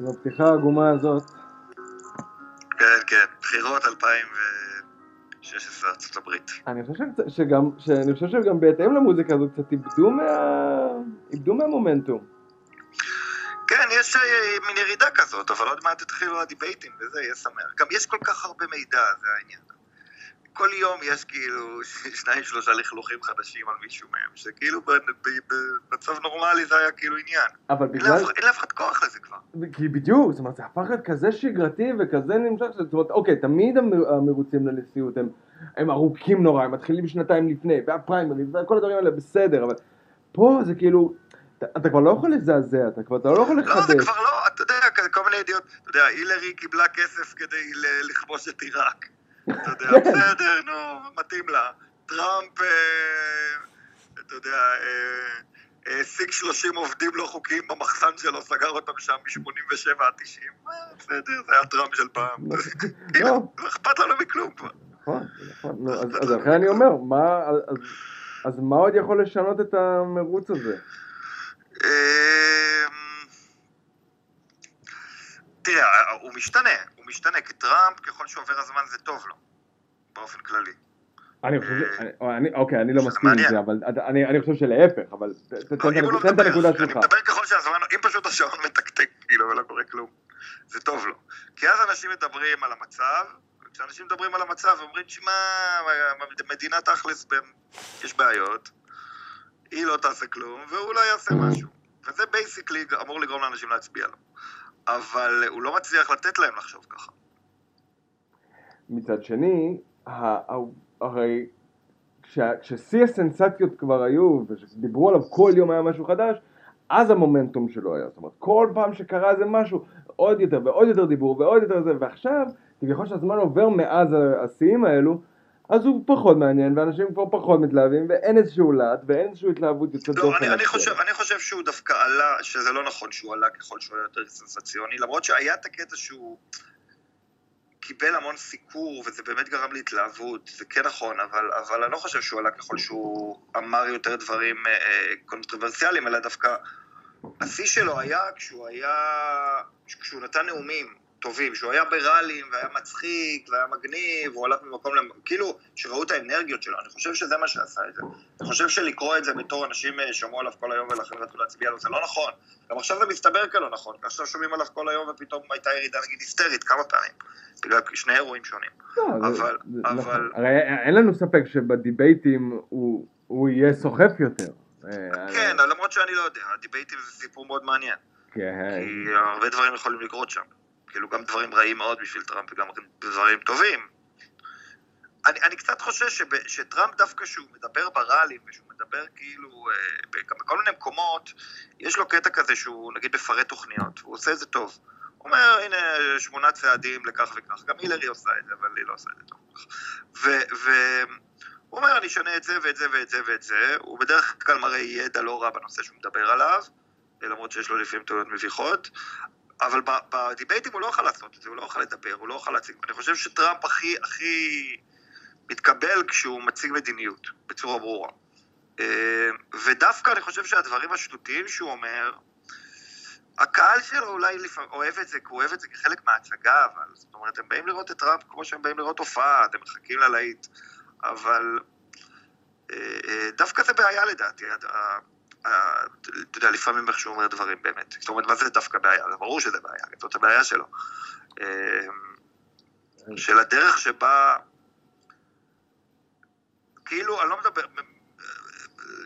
בפתיחה העגומה הזאת. כן, כן, בחירות 2016 ארצות הברית. אני חושב שגם, שאני חושב שגם בהתאם למוזיקה הזאת קצת איבדו מה... איבדו מהמומנטום. כן, יש אה, מין ירידה כזאת, אבל עוד מעט יתחילו הדיבייטים וזה, יהיה שמח. גם יש כל כך הרבה מידע, זה העניין. כל יום יש כאילו שניים שלושה לכלוכים חדשים על מישהו מהם, שכאילו במצב נורמלי זה היה כאילו עניין. אבל בגלל... אין לאף אחד כוח לזה כבר. כי בדיוק, זאת אומרת, זה הפך להיות כזה שגרתי וכזה נמשך, זאת אומרת, אוקיי, תמיד המרוצים לנשיאות הם, הם ארוכים נורא, הם מתחילים שנתיים לפני, והפריימריז, וכל הדברים האלה בסדר, אבל פה זה כאילו... אתה, אתה כבר לא יכול לזעזע, אתה כבר אתה לא יכול לחדש. לא, זה כבר לא, אתה יודע, כל מיני ידיעות, אתה יודע, הילרי קיבלה כסף כדי לכבוש את עיראק. אתה יודע, כן. בסדר, נו, מתאים לה. טראמפ, אה, אתה יודע, העסיק אה, 30 אה, עובדים לא חוקיים במחסן שלו, סגר אותם שם מ-87 עד 90. בסדר, זה היה טראמפ של פעם. לא אכפת לנו מכלום כבר. נכון, נכון. אז לכן אני אומר, אז מה עוד יכול לשנות את המרוץ הזה? תראה, הוא משתנה, משתנה, כי טראמפ, ככל שעובר הזמן זה טוב לו, באופן כללי. אני חושב, אה, אוקיי, אני לא מסכים עם זה, אבל אני חושב שלהפך, אבל לא, תן את הנקודה שלך. אני מדבר ככל שהזמן, אם פשוט השעון מתקתק, כאילו, ולא קורה כלום, זה טוב לו. כי אז אנשים מדברים על המצב, וכשאנשים מדברים על המצב, אומרים, שמע, מדינה תכלס, יש בעיות, היא לא תעשה כלום, והוא לא יעשה משהו. וזה basically אמור לגרום לאנשים להצביע לו. אבל הוא לא מצליח לתת להם לחשוב ככה. מצד שני, הרי כששיא הסנסציות כבר היו, ושדיברו עליו כל יום היה משהו חדש, אז המומנטום שלו היה. זאת אומרת, כל פעם שקרה איזה משהו, עוד יותר ועוד יותר דיבור ועוד יותר זה, ועכשיו, כביכול שהזמן עובר מאז השיאים האלו, אז הוא פחות מעניין, ואנשים כבר פחות מתלהבים, ואין איזשהו להט, ואין איזושהי התלהבות יוצאת לא, דופן. לא, אני, חושב, אני חושב שהוא דווקא עלה, שזה לא נכון שהוא עלה ככל שהוא היה יותר סנסציוני, למרות שהיה את הקטע שהוא קיבל המון סיקור, וזה באמת גרם להתלהבות, זה כן נכון, אבל, אבל אני לא חושב שהוא עלה ככל שהוא אמר יותר דברים אה, אה קונטרוברסליים, אלא דווקא השיא שלו היה כשהוא היה, כשהוא נתן נאומים. טובים, שהוא היה בראליז והיה מצחיק והיה מגניב, הוא הלך ממקום למקום, כאילו, שראו את האנרגיות שלו, אני חושב שזה מה שעשה את זה. אני חושב שלקרוא את זה בתור אנשים אה, שמעו עליו כל היום ולכן רצו להצביע לו, זה לא נכון. גם עכשיו זה מסתבר כלא נכון, עכשיו שומעים עליו כל היום ופתאום הייתה ירידה נגיד היסטרית כמה פעמים, בגלל שני אירועים שונים. לא, אבל, אבל... נכון. הרי אין לנו ספק שבדיבייטים הוא יהיה סוחף יותר. אה, כן, למרות שאני לא יודע, הדיבייטים זה סיפור מאוד מעניין. כן. כי הרבה דברים יכולים לקרות שם. כאילו גם דברים רעים מאוד בשביל טראמפ וגם דברים טובים. אני, אני קצת חושש שב, שטראמפ דווקא כשהוא מדבר בראלים ושהוא מדבר כאילו אה, בכל מיני מקומות, יש לו קטע כזה שהוא נגיד מפרט תוכניות, הוא עושה את זה טוב. הוא אומר, הנה שמונה צעדים לכך וכך, גם הילרי עושה את זה, אבל היא לא עושה את זה טוב. והוא אומר, אני אשנה את זה ואת זה ואת זה ואת זה, הוא בדרך כלל מראה ידע לא רע בנושא שהוא מדבר עליו, למרות שיש לו לפעמים טעויות מביכות, אבל בדיבייטים הוא לא יכול לעשות את זה, הוא לא יכול לדבר, הוא לא יכול להציג. אני חושב שטראמפ הכי, הכי מתקבל כשהוא מציג מדיניות, בצורה ברורה. אה, ודווקא אני חושב שהדברים השטותיים שהוא אומר, הקהל שלו אולי אוהב את זה, כי הוא אוהב את זה כחלק מההצגה, אבל זאת אומרת, הם באים לראות את טראמפ כמו שהם באים לראות הופעה, אתם מחכים ללהיט, אבל אה, אה, דווקא זה בעיה לדעתי, אתה יודע, לפעמים איך שהוא אומר דברים באמת. זאת אומרת, מה זה דווקא בעיה? זה ברור שזה בעיה, זאת הבעיה שלו. אמ, של הדרך שבה, כאילו, אני לא מדבר,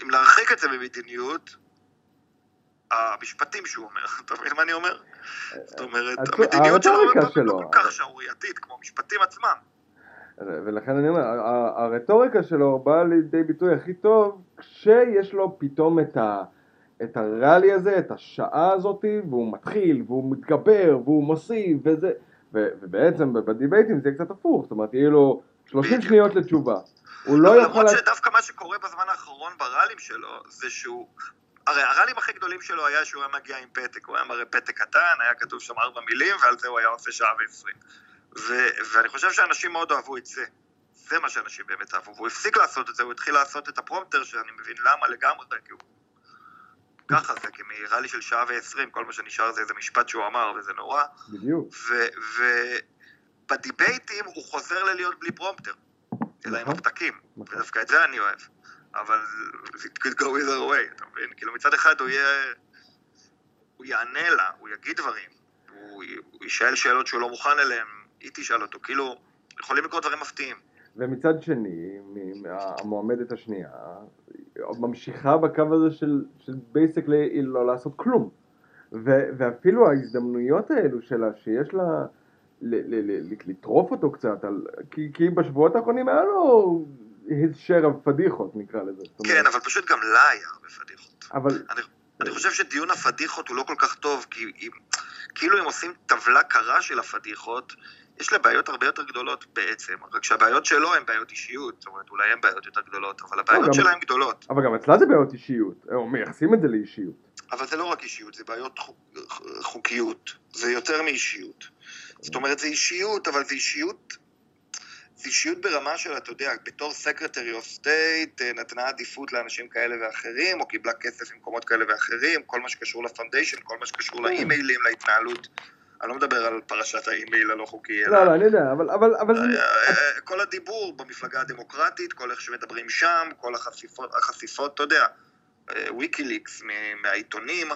אם להרחיק את זה ממדיניות, המשפטים שהוא אומר, אתה מבין מה אני אומר? זאת אומרת, המדיניות שלו לא כל כך שערורייתית, כמו המשפטים עצמם. ולכן אני אומר, הרטוריקה שלו באה לידי ביטוי הכי טוב כשיש לו פתאום את, ה, את הראלי הזה, את השעה הזאת, והוא מתחיל, והוא מתגבר, והוא מוסיף, וזה, ו, ובעצם בדיבייטים זה קצת הפוך, זאת אומרת, יהיה לו 30 שניות לתשובה. הוא לא יכול... למרות שדווקא מה שקורה בזמן האחרון בראלים שלו, זה שהוא... הרי הראלים הכי גדולים שלו היה שהוא היה מגיע עם פתק, הוא היה מראה פתק קטן, היה כתוב שם ארבע מילים, ועל זה הוא היה עושה שעה ועשרים. ואני חושב שאנשים מאוד אהבו את זה. זה מה שאנשים באמת אהבו, והוא הפסיק לעשות את זה, הוא התחיל לעשות את הפרומטר, שאני מבין למה לגמרי, כי הוא... ככה זה, כי נראה לי של שעה ועשרים, כל מה שנשאר זה איזה משפט שהוא אמר, וזה נורא. בדיוק. וב debateים הוא חוזר ללהיות בלי prompter, אלא עם נכון. הפתקים, נכון. ודווקא את זה אני אוהב. אבל it could go either way, אתה מבין? כאילו מצד אחד הוא יהיה... הוא יענה לה, הוא יגיד דברים, הוא, הוא ישאל שאלות שהוא לא מוכן אליהן, היא תשאל אותו, כאילו, יכולים לקרות דברים מפתיעים. ומצד שני, המועמדת השנייה, ממשיכה בקו הזה של, של basically לא לעשות כלום. ו- ואפילו ההזדמנויות האלו שלה, שיש לה ל- ל- ל- לטרוף אותו קצת, על, כי, כי בשבועות האחרונים היה לו his share of פדיחות נקרא לזה. זאת אומרת, כן, אבל פשוט גם לה היה הרבה פדיחות. אבל אני חושב שדיון הפדיחות הוא לא כל כך טוב, כי אם, כאילו אם עושים טבלה קרה של הפדיחות, יש לה בעיות הרבה יותר גדולות בעצם, רק שהבעיות שלו הן בעיות אישיות, זאת אומרת אולי הן בעיות יותר גדולות, אבל גם- הבעיות שלה הן גדולות. אבל גם אצלה זה בעיות אישיות, או מייחסים את זה לאישיות. אבל זה לא רק אישיות, זה בעיות חוק, חוקיות, זה יותר מאישיות. זאת אומרת, זה אישיות, אבל זה אישיות, זה אישיות ברמה של, אתה יודע, בתור secretary of state, נתנה עדיפות לאנשים כאלה ואחרים, או קיבלה כסף ממקומות כאלה ואחרים, כל מה שקשור ל foundation, כל מה שקשור לאימיילים, להתנהלות. אני לא מדבר על פרשת האימייל הלא חוקי, אלא... לא, לא, אני יודע, אבל, אבל, אבל זה... אה, כל הדיבור במפלגה הדמוקרטית, כל איך שמדברים שם, כל החשיפות, החשיפות, אתה יודע, אה, ויקיליקס מ- מהעיתונים,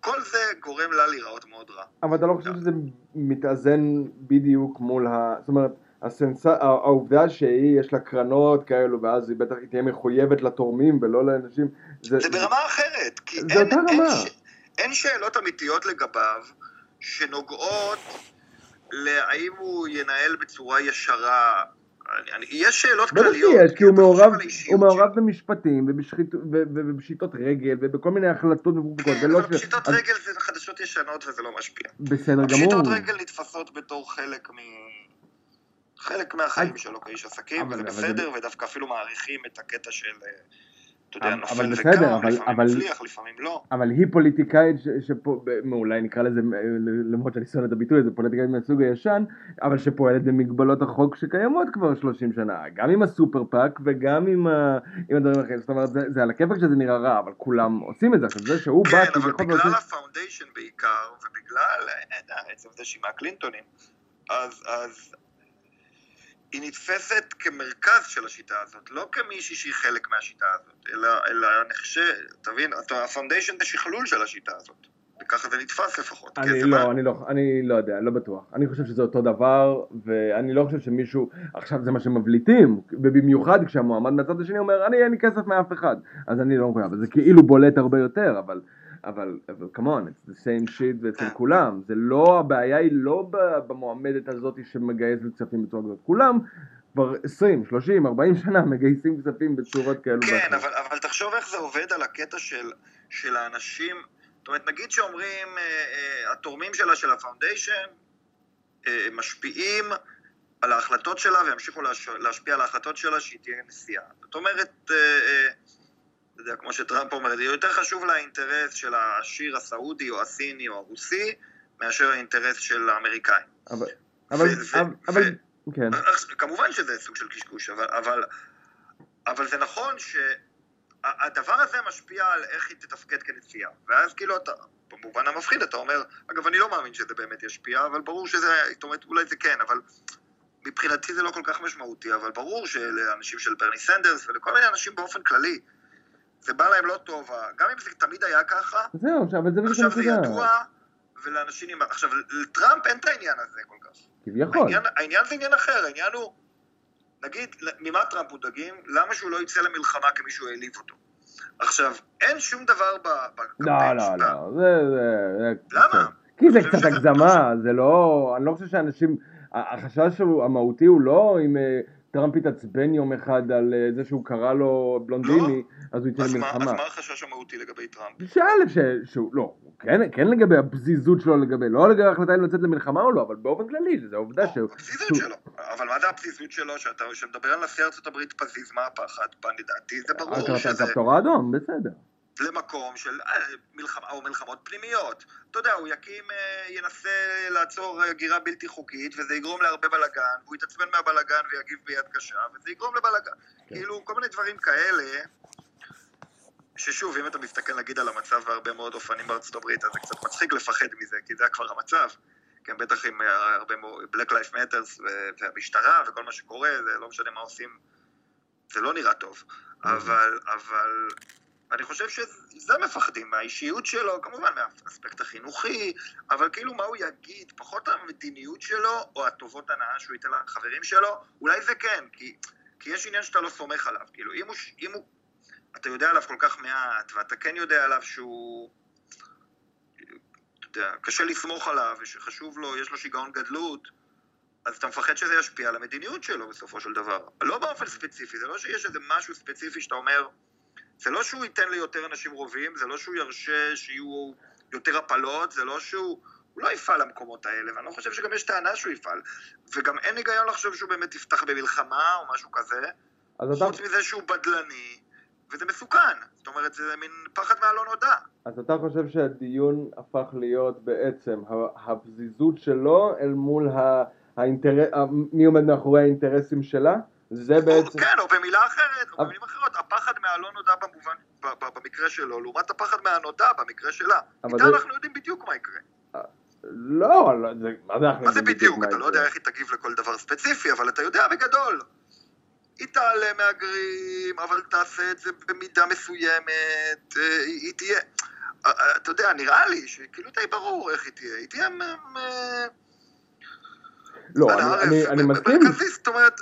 כל זה גורם לה להיראות מאוד רע. אבל אתה לא חושב שזה מתאזן בדיוק מול ה... זאת אומרת, הסנס... העובדה שהיא, יש לה קרנות כאלו, ואז היא בטח היא תהיה מחויבת לתורמים ולא לאנשים, זה... זה ברמה אחרת, כי זה אין, אין. ש... אין שאלות אמיתיות לגביו שנוגעות להאם הוא ינהל בצורה ישרה. אני, יש שאלות בטח כלליות. שיש, כי הוא מעורב, הוא מעורב. במשפטים ובשחית- ו- ו- ובפשיטות רגל ובכל מיני החלטות מבוקות, כן, ולא אבל. פשיטות אז רגל זה חדשות ישנות וזה לא משפיע. בסדר גמור. פשיטות רגל נתפסות בתור חלק מ... חלק מהחיים שלו כאיש עסקים, וזה בסדר, ודווקא אפילו מעריכים את הקטע של, אה, אתה יודע, אבל- נופל וקם, אבל- לפעמים אבל- מצליח, לפעמים לא. אבל היא פוליטיקאית אולי נקרא לזה, אה, למרות שאני שונא את הביטוי הזה, פוליטיקאית מהסוג הישן, אבל שפועלת במגבלות החוק שקיימות כבר 30 שנה, גם עם ה super PAC וגם עם, ה... עם הדברים האחרים, זאת אומרת, זה, זה על הכיפאק שזה נראה רע, אבל כולם עושים את זה, עכשיו זה שהוא בא כן, אבל כביכול בגלל ה foundation בעיקר, ובגלל, אה, יודע, עצם זה שהיא מהקלינטונים, אז, אז היא נתפסת כמרכז של השיטה הזאת, לא כמישהי שהיא חלק מהשיטה הזאת, אלא, אלא נחשב, תבין, ה foundation זה שכלול של השיטה הזאת, וככה זה נתפס לפחות. אני זה לא, מה- אני לא, אני לא יודע, לא בטוח. אני חושב שזה אותו דבר, ואני לא חושב שמישהו, עכשיו זה מה שמבליטים, ובמיוחד כשהמועמד מהצד השני אומר, אני אין לי כסף מאף אחד, אז אני לא מחויב, אז זה כאילו בולט הרבה יותר, אבל, אבל, אבל כמון, it's the same shit אצל כולם, זה לא, הבעיה היא לא במועמדת הזאת שמגייסת כספים בצורה כזאת, כולם כבר 20, 30, 40 שנה מגייסים כספים בצורות כאלו. כן. אבל, אבל תחשוב איך זה עובד על הקטע של, של האנשים, זאת אומרת, נגיד שאומרים, אה, אה, התורמים שלה של ה foundation אה, משפיעים על ההחלטות שלה וימשיכו להש, להשפיע על ההחלטות שלה שהיא תהיה נשיאה. זאת אומרת, אה, אה, אתה יודע, כמו שטראמפ אומר, זה יותר חשוב לאינטרס של העשיר הסעודי או הסיני או הרוסי, מאשר האינטרס של האמריקאים. אבל, אבל, ו- אבל, אבל, כן. כמובן שזה סוג של קשקוש, אבל, אבל, אבל זה נכון שהדבר הזה משפיע על איך היא תתפקד כנשיאה. ואז כאילו אתה, במובן המפחיד אתה אומר, אגב אני לא מאמין שזה באמת ישפיע, אבל ברור שזה, זאת אומרת אולי זה כן, אבל מבחינתי זה לא כל כך משמעותי, אבל ברור שלאנשים של ברני סנדרס ולכל מיני אנשים באופן כללי, זה בא להם לא טוב, גם אם זה תמיד היה ככה, זהו, אבל זה בדיוק עכשיו זה. ידוע, ולאנשים, עכשיו לטראמפ אין את העניין הזה כל כך. כביכול. העניין, העניין זה עניין אחר, העניין הוא, נגיד, ממה טראמפ מודאגים? למה שהוא לא יצא למלחמה כמישהו העליב אותו? עכשיו, אין שום דבר בקמפיין לא, לא. לא, זה, זה. למה? כי זה קצת הגזמה, זה לא... אני לא חושב שאנשים... החשש המהותי הוא לא אם טראמפ יתעצבן יום אחד על אה, זה שהוא קרא לו בלונדיני, אז הוא יצא אז מה, אז למלחמה. מה החשש המהותי לגבי טראמפ? שא' ש- שהוא... לא, כן, כן לגבי הפזיזות שלו לגבי, לא לגבי ההחלטה אם לצאת למלחמה או לא, אבל באופן כללי, זה העובדה שהוא... הפזיזות שהוא- שלו. אבל מה זה הפזיזות שלו? שאתה שמדבר על נשיא ארצות הברית פזיז, מה הפחד? לדעתי זה ברור הכרת- שזה הכפתור האדום, בסדר. למקום של אה, מלחמה או מלחמות פנימיות. אתה יודע, הוא יקים, אה, ינסה לעצור הגירה בלתי חוקית, וזה יגרום להרבה בלאגן, והוא יתעצבן מהבלאגן ויגיב ביד קשה, וזה יגרום לבלאגן. כן. כאילו, כל מיני דברים כאלה, ששוב, אם אתה מסתכל נגיד על המצב בהרבה מאוד אופנים בארצות הברית, אז זה קצת מצחיק לפחד מזה, כי זה כבר המצב. כן, בטח עם אה, הרבה מאוד, Black Life Matters והמשטרה וכל מה שקורה, זה לא משנה מה עושים, זה לא נראה טוב. אבל, אבל אני חושב שזה מפחדים, מהאישיות שלו, כמובן מהאספקט החינוכי, אבל כאילו מה הוא יגיד, פחות המדיניות שלו, או הטובות הנאה שהוא ייתן לחברים שלו, אולי זה כן, כי, כי יש עניין שאתה לא סומך עליו, כאילו אם הוא, אם הוא, אתה יודע עליו כל כך מעט, ואתה כן יודע עליו שהוא, אתה יודע, קשה לסמוך עליו, ושחשוב לו, יש לו שיגעון גדלות, אז אתה מפחד שזה ישפיע על המדיניות שלו בסופו של דבר. לא באופן ספציפי, זה לא שיש איזה משהו ספציפי שאתה אומר, זה לא שהוא ייתן ליותר אנשים רובים, זה לא שהוא ירשה שיהיו יותר הפלות, זה לא שהוא... הוא לא יפעל למקומות האלה, ואני לא חושב שגם יש טענה שהוא יפעל. וגם אין היגיון לחשוב שהוא באמת יפתח במלחמה או משהו כזה, חוץ אתה... מזה שהוא בדלני, וזה מסוכן. זאת אומרת, זה מין פחד מהלא נודע. אז אתה חושב שהדיון הפך להיות בעצם הפזיזות שלו אל מול האינטרס... מי עומד מאחורי האינטרסים שלה? זה בעצם... כן, או במילה אחרת, או במילים אחרות, הפחד מהלא נודע במובן, במקרה שלו, לעומת הפחד מהנודע במקרה שלה. איתה אנחנו יודעים בדיוק מה יקרה. אה, לא, מה זה אנחנו מה זה בדיוק? אתה לא יודע איך היא תגיב לכל דבר ספציפי, אבל אתה יודע בגדול. היא תעלה מהגרים, אבל תעשה את זה במידה מסוימת, אה, היא תהיה... אה, אתה יודע, נראה לי שכאילו די ברור איך היא תהיה. היא תהיה... לא, אני מסכים. זאת אומרת...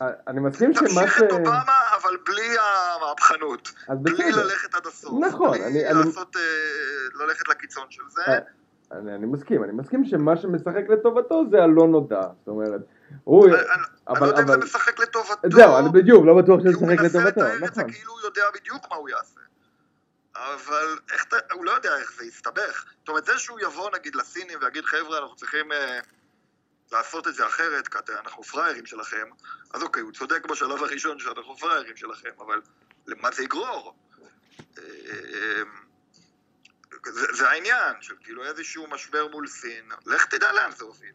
אני מסכים שמה ש... תמשיך את אובמה, אבל בלי המהפכנות. בלי ללכת עד הסוף. נכון. בלי לעשות, אה, ללכת לקיצון של זה. אה, אני, אני מסכים, אני מסכים שמה שמשחק לטובתו זה הלא נודע, זאת אומרת, הוא... אני, אבל, אני לא יודע אם זה משחק לטובתו. זהו, אני בדיוק, לא בטוח שזה משחק לטובתו, נכון. הוא מנסה לתאר את זה כאילו הוא יודע בדיוק מה הוא יעשה. אבל איך, הוא לא יודע איך זה יסתבך. זאת אומרת, זה שהוא יבוא נגיד לסינים ויגיד, חבר'ה, אנחנו צריכים... אה, לעשות את זה אחרת, כי אנחנו פראיירים שלכם, אז אוקיי, הוא צודק בשלב הראשון שאנחנו פראיירים שלכם, אבל למה זה יגרור? אה, זה, זה העניין, של כאילו איזשהו משבר מול סין, לך תדע לאן זה הוביל.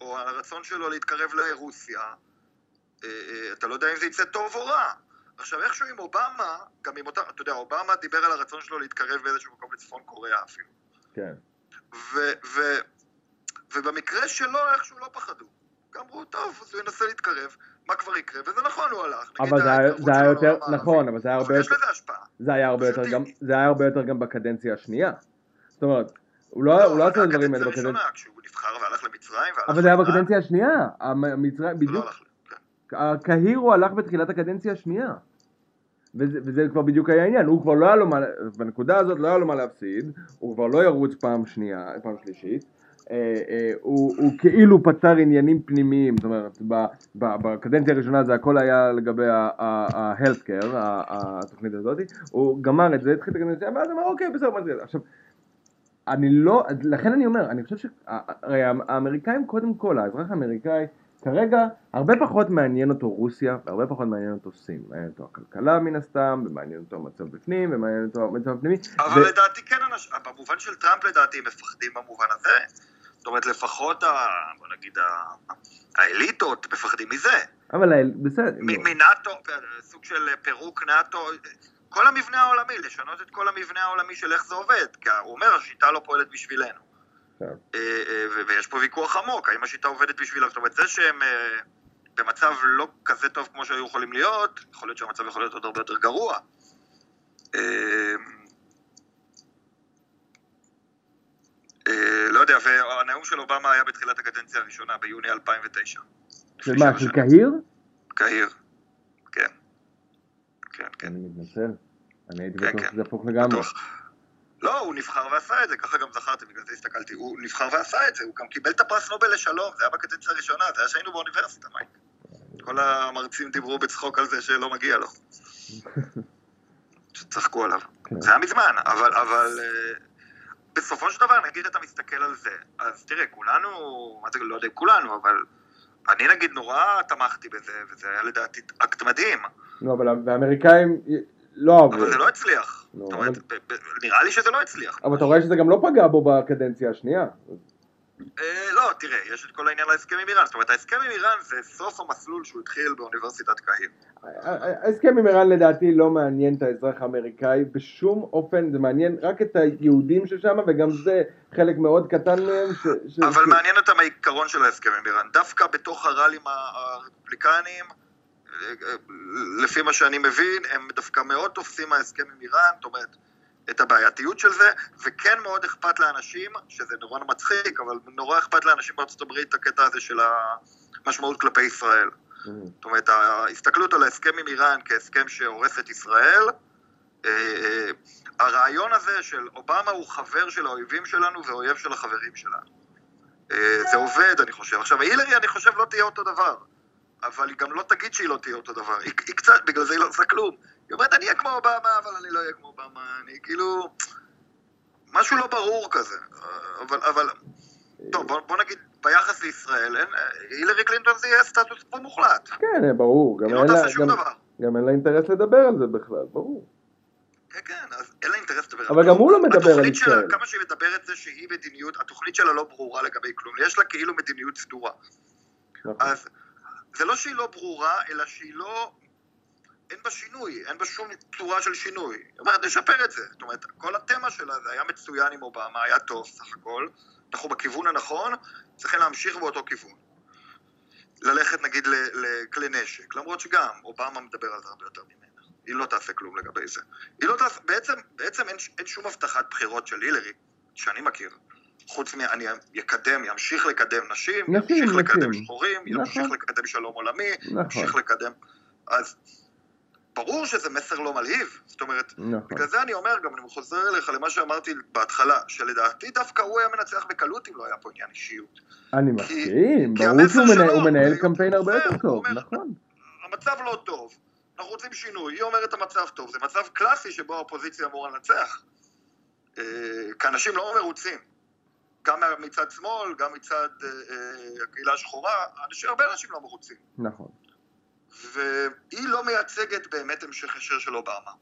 או הרצון שלו להתקרב לרוסיה, אה, אה, אתה לא יודע אם זה יצא טוב או רע. עכשיו איכשהו עם אובמה, גם עם אותה, אתה יודע, אובמה דיבר על הרצון שלו להתקרב באיזשהו מקום לצפון קוריאה אפילו. כן. ו- ו- ובמקרה שלו איכשהו לא פחדו. אמרו, טוב, אז הוא ינסה להתקרב, מה כבר יקרה? וזה נכון, הוא הלך. אבל זה היה, זה היה יותר, נכון, אבל זה היה הרבה יותר... יש לזה השפעה. זה היה הרבה יותר גם, זה היה הרבה יותר גם בקדנציה השנייה. זאת אומרת, הוא לא, לא, לא עשה את הדברים האלה בקדנציה... כשהוא נבחר והלך למצרים אבל זה היה בקדנציה השנייה. המצרים, לא בדיוק. כן. הקהיר הוא הלך בתחילת הקדנציה השנייה. וזה, וזה כבר בדיוק היה העניין, הוא כבר לא היה לו מה, בנקודה הזאת לא היה לו מה להפסיד, הוא כבר לא ירוץ פעם שנייה, פעם שלישית, הוא, הוא כאילו פתר עניינים פנימיים, זאת אומרת בקדנציה הראשונה זה הכל היה לגבי ה-health care, התוכנית הזאת, הוא גמר את זה, התחיל את הקדנציה, ואז אמר אוקיי בסדר, מה זה, עכשיו אני לא, לכן אני אומר, אני חושב שהרי האמריקאים קודם כל, האזרח האמריקאי כרגע הרבה פחות מעניין אותו רוסיה והרבה פחות מעניין אותו סין, מעניין אותו הכלכלה מן הסתם, ומעניין אותו המצב בפנים, ומעניין אותו המצב הפנימי. אבל ו... לדעתי כן, במובן של טראמפ לדעתי הם מפחדים במובן הזה. אומרת, לפחות, ה, בוא נגיד, האליטות מפחדים מזה. אבל בסדר. מנאטו, סוג של פירוק נאטו, כל המבנה העולמי, לשנות את כל המבנה העולמי של איך זה עובד, כי הוא אומר, השיטה לא פועלת בשבילנו. כן. אה, אה, ויש פה ויכוח עמוק, האם השיטה עובדת בשבילם, זאת אומרת, זה שהם אה, במצב לא כזה טוב כמו שהיו יכולים להיות, יכול להיות שהמצב יכול להיות עוד הרבה יותר גרוע. אה, לא יודע, והנאום של אובמה היה בתחילת הקדנציה הראשונה, ביוני 2009. של מה, של קהיר? קהיר, כן. כן, כן. אני מתנצל. אני הייתי כן, בטוח כן. שזה הפוך לגמרי. לא, הוא נבחר ועשה את זה, ככה גם זכרתי, בגלל זה הסתכלתי. הוא נבחר ועשה את זה, הוא גם קיבל את הפרס נובל לשלום, זה היה בקדנציה הראשונה, זה היה שהיינו באוניברסיטה, מייק. כל המרצים דיברו בצחוק על זה שלא מגיע לו. שצחקו עליו. כן. זה היה מזמן, אבל, אבל אה, בסופו של דבר, נגיד אתה מסתכל על זה, אז תראה, כולנו, מה זה, לא יודע כולנו, אבל אני נגיד נורא תמכתי בזה, וזה היה לדעתי אקט מדהים. לא, אבל האמריקאים לא אהבו. אבל זה לא הצליח. לא, זאת אומרת, אבל... נראה לי שזה לא הצליח. אבל אתה רואה שזה גם לא פגע בו בקדנציה השנייה. אה, לא, תראה, יש את כל העניין להסכם עם איראן. זאת אומרת, ההסכם עם איראן זה סוף המסלול שהוא התחיל באוניברסיטת קהיר. ההסכם עם איראן לדעתי לא מעניין את האזרח האמריקאי בשום אופן, זה מעניין רק את היהודים ששם, וגם זה חלק מאוד קטן מהם. ש, אבל ש... מעניין אותם העיקרון של ההסכם עם איראן. דווקא בתוך הראלים הרפובליקניים, אה, לפי מה שאני מבין, הם דווקא מאוד תופסים מההסכם עם איראן, זאת אומרת, את הבעייתיות של זה, וכן מאוד אכפת לאנשים, שזה נורא מצחיק, אבל נורא אכפת לאנשים בארצות הברית הקטע הזה של המשמעות כלפי ישראל. Mm. זאת אומרת, ההסתכלות על ההסכם עם איראן כהסכם שהורס את ישראל, אה, אה, הרעיון הזה של אובמה הוא חבר של האויבים שלנו ואויב של החברים שלנו. אה, זה עובד, אני חושב. עכשיו, הילרי, אני חושב, לא תהיה אותו דבר. אבל היא גם לא תגיד שהיא לא תהיה אותו דבר. היא, היא קצת, בגלל זה היא לא עושה כלום. היא אומרת, אני אהיה כמו אובמה, אבל אני לא אהיה כמו אובמה. אני כאילו... משהו לא ברור כזה. אבל, אבל... טוב, בוא, בוא נגיד, ביחס לישראל, אין, הילרי קלינטון זה יהיה סטטוס קוו מוחלט. כן, ברור. היא לא תעשה שום דבר. גם אין לה אינטרס לדבר על זה בכלל, ברור. כן, כן, אז אין לה אינטרס לדבר. אבל גם הוא לא מדבר על ישראל. כמה שהיא מדברת זה שהיא מדיניות, התוכנית שלה לא ברורה לגבי כלום. יש לה כאילו מדיניות סדורה. נכון. אז זה לא שהיא לא ברורה, אלא שהיא לא... אין בה שינוי, אין בה שום צורה של שינוי. היא אומרת, נשפר את זה. זאת אומרת, כל התמה שלה זה היה מצוין עם אובמה, היה טוב סך הכל. אנחנו בכיוון הנכון, צריכים להמשיך באותו כיוון. ללכת נגיד לכלי נשק, למרות שגם אובמה מדבר על זה הרבה יותר ממנה. היא לא תעשה כלום לגבי זה. היא לא תעשה, בעצם, בעצם אין, אין שום הבטחת בחירות של הילרי, שאני מכיר. חוץ מ... אני יקדם, ימשיך לקדם נשים, נשים, ימשיך לקדם נשים. שחורים, נכון. ימשיך לקדם שלום עולמי, נכון. ימשיך לקדם... אז ברור שזה מסר לא מלהיב. זאת אומרת, נכון. בגלל זה אני אומר, גם אני חוזר אליך למה שאמרתי בהתחלה, שלדעתי דווקא הוא היה מנצח בקלות אם לא היה פה עניין אישיות. אני כי- מסכים, כי ברור שהוא שלו, הוא מנהל קמפיין הרבה יותר טוב, אומר, נכון. המצב לא טוב, אנחנו רוצים שינוי, היא אומרת המצב טוב, זה מצב קלאסי שבו האופוזיציה אמורה לנצח. אה, כי אנשים לא מרוצים, גם מצד שמאל, גם מצד אה, אה, הקהילה השחורה, הרבה אנשים לא מרוצים. נכון. והיא לא מייצגת באמת המשך ישיר של אובמה,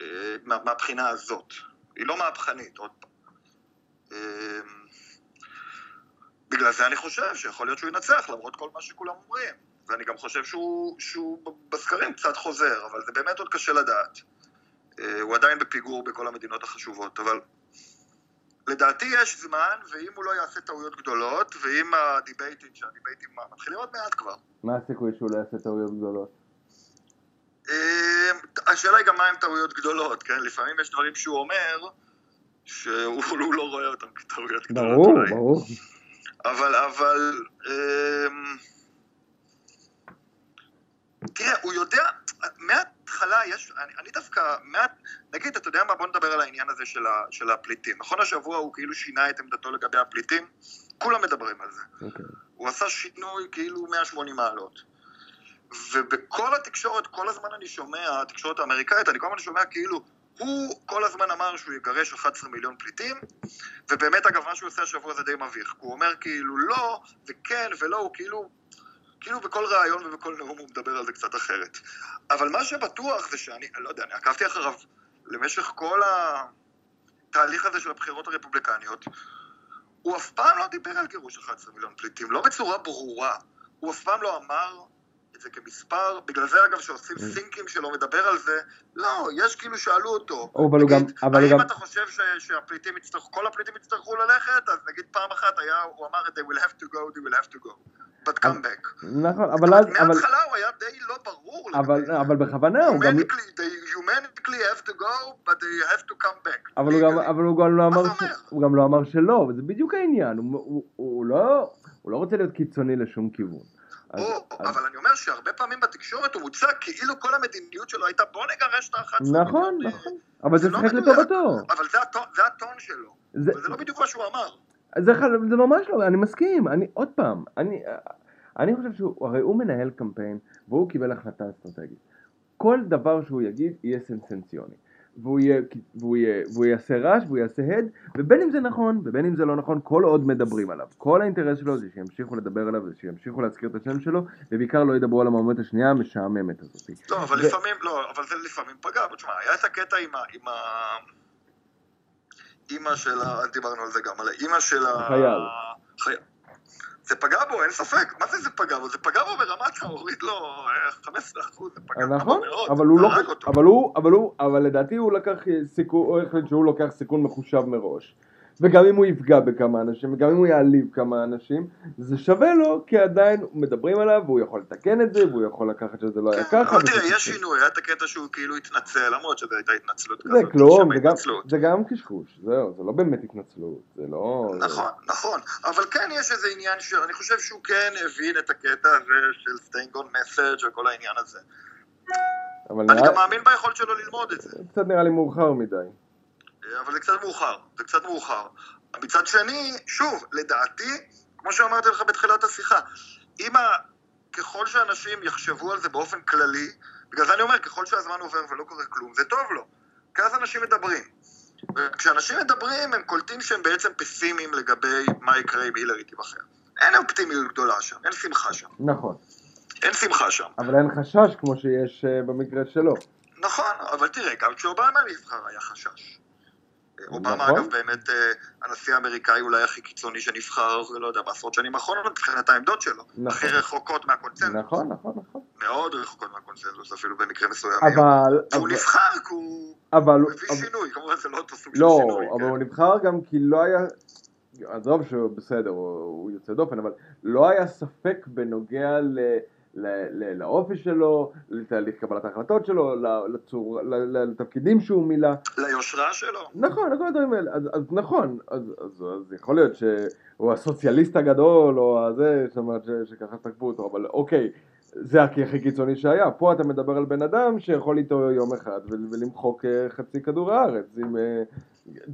אה, מה- מהבחינה הזאת. היא לא מהפכנית, עוד פעם. אה, בגלל זה אני חושב שיכול להיות שהוא ינצח, למרות כל מה שכולם אומרים. ואני גם חושב שהוא, שהוא בסקרים קצת חוזר, אבל זה באמת עוד קשה לדעת. אה, הוא עדיין בפיגור בכל המדינות החשובות, אבל לדעתי יש זמן, ואם הוא לא יעשה טעויות גדולות, ואם הדיבייטים, שהדיבייטים מתחילים עוד מעט כבר, מה הסיכוי שהוא לא יעשה טעויות גדולות? אה, השאלה היא גם מה הם טעויות גדולות, כן? לפעמים יש דברים שהוא אומר, שהוא הוא לא רואה אותם כטעויות גדולות ברור, אולי. ברור. אבל, אבל... אמ, תראה, הוא יודע, מההתחלה יש, אני, אני דווקא, מה, נגיד, אתה יודע מה, בוא נדבר על העניין הזה של, ה, של הפליטים. נכון השבוע הוא כאילו שינה את עמדתו לגבי הפליטים? כולם מדברים על זה. אוקיי. הוא עשה שינוי כאילו 180 מעלות. ובכל התקשורת, כל הזמן אני שומע, התקשורת האמריקאית, אני כל הזמן שומע כאילו, הוא כל הזמן אמר שהוא יגרש 11 מיליון פליטים, ובאמת אגב מה שהוא עושה השבוע זה די מביך, הוא אומר כאילו לא, וכן ולא, הוא כאילו, כאילו בכל ראיון ובכל נאום הוא מדבר על זה קצת אחרת. אבל מה שבטוח זה שאני, אני לא יודע, אני עקבתי אחריו למשך כל התהליך הזה של הבחירות הרפובליקניות, הוא אף פעם לא דיבר על גירוש 11 מיליון פליטים, לא בצורה ברורה. הוא אף פעם לא אמר את זה כמספר, בגלל זה אגב שעושים Mm. סינקים שלו מדבר על זה, לא, יש כאילו שאלו אותו, אבל הוא גם, נגיד, אבל האם גם, אתה חושב ש, שהפליטים יצטרכו, כל הפליטים יצטרכו ללכת? אז נגיד פעם אחת היה, הוא אמר they will have to go, they will have to go, but come back. נכון, אבל אז, אבל, מההתחלה הוא היה די לא ברור אבל. אבל בכוונה, הוא גם, Humanically, they humanically have to go, but they have to come back. אבל הוא גם, לא אמר, לא אמר שלא, וזה בדיוק העניין, הוא, לא, הוא לא רוצה להיות קיצוני לשום כיוון. אז- או, אז- אבל אני אומר שהרבה פעמים בתקשורת הוא מוצג כאילו כל המדיניות שלו הייתה בוא נגרש את ה-11 נכון, נכון, אבל זה לא שיחק מדויק. לטובתו. אבל זה הטון, שלו, זה- וזה לא בדיוק מה שהוא אמר. זה, זה ממש לא, אני מסכים, אני, עוד פעם, אני, אני חושב שהוא, הרי הוא מנהל קמפיין, והוא קיבל החלטה אסטרטגית. כל דבר שהוא יגיד יהיה סנסנציוני. והוא, יהיה, והוא, יהיה, והוא יעשה רעש והוא יעשה הד, ובין אם זה נכון ובין אם זה לא נכון, כל עוד מדברים עליו. כל האינטרס שלו זה שימשיכו לדבר עליו ושימשיכו להזכיר את השם שלו, ובעיקר לא ידברו על המועמדת השנייה המשעממת הזאת. לא, אבל ו- לפעמים, לא, אבל זה לפעמים פגע, אבל תשמע, היה את הקטע עם ה... עם ה... אימא של ה... דיברנו על זה גם, על האימא של ה... החייל. חי... זה פגע בו, אין ספק. מה זה זה פגע בו? זה פגע בו ברמת הוריד לו אה, 15 אחוז, זה פגע בו נכון, מאוד. אבל הוא לא. אבל הוא, אבל הוא, אבל לדעתי הוא לקח סיכון, הוא החליט שהוא לוקח סיכון מחושב מראש. וגם אם הוא יפגע בכמה אנשים, וגם אם הוא יעליב כמה אנשים, זה שווה לו, כי עדיין מדברים עליו, והוא יכול לתקן את זה, והוא יכול לקחת שזה לא היה כן, ככה. אבל תראה, יש. שינוי, היה את הקטע שהוא כאילו התנצל, למרות שזו הייתה התנצלות כזאת. כלום, זה התנצלות. זה גם קשקוש, זהו, זה לא באמת התנצלות, זה לא... נכון, נכון, אבל כן יש איזה עניין אני חושב שהוא כן הבין את הקטע הזה של on message וכל העניין הזה. אני גם מאמין ביכולת שלו ללמוד את זה, קצת נראה לי מאוחר מדי. אבל זה קצת מאוחר, זה קצת מאוחר. מצד שני, שוב, לדעתי, כמו שאמרתי לך בתחילת השיחה, אם ה... ככל שאנשים יחשבו על זה באופן כללי, בגלל זה אני אומר, ככל שהזמן עובר ולא קורה כלום, זה טוב לו. כי אז אנשים מדברים. וכשאנשים מדברים, הם קולטים שהם בעצם פסימיים לגבי מה יקרה אם הילרי תיבחר. אין אופטימיות גדולה שם, אין שמחה שם. נכון, אין שמחה שם. אבל אין חשש כמו שיש אה, במקרה שלו. נכון, אבל תראה, גם כשאובמה נבחר היה חשש. אובמה, נכון. אגב, באמת אה, הנשיא האמריקאי אולי הכי קיצוני שנבחר, לא יודע, בעשרות שנים האחרונות, מבחינת העמדות שלו. נכון. הכי רחוקות מהקונצנזוס. נכון, נכון, נכון. מאוד רחוקות מהקונצנזוס, אפילו במקרה מסוים. אבל, והוא אבל, נבחר כי הוא אבל, הוא הביא אבל, שינוי, כמובן זה לא אותו סוג של לא, שינוי. אבל כן. הוא נבחר גם כי לא היה, עזוב שהוא בסדר, הוא, הוא יוצא דופן, אבל לא היה ספק בנוגע ל, לאופי שלו, לתהליך קבלת ההחלטות שלו, לצור, לתפקידים שהוא מילא. ליושרה שלו. נכון, לכל הדברים האלה, אז, אז נכון, אז, אז, אז יכול להיות שהוא הסוציאליסט הגדול, או הזה, זאת אומרת שככה תקפו אותו, אבל אוקיי, זה הכי הכי קיצוני שהיה, פה אתה מדבר על בן אדם שיכול איתו יום אחד ול- ולמחוק אה, חצי כדור הארץ, עם, אה,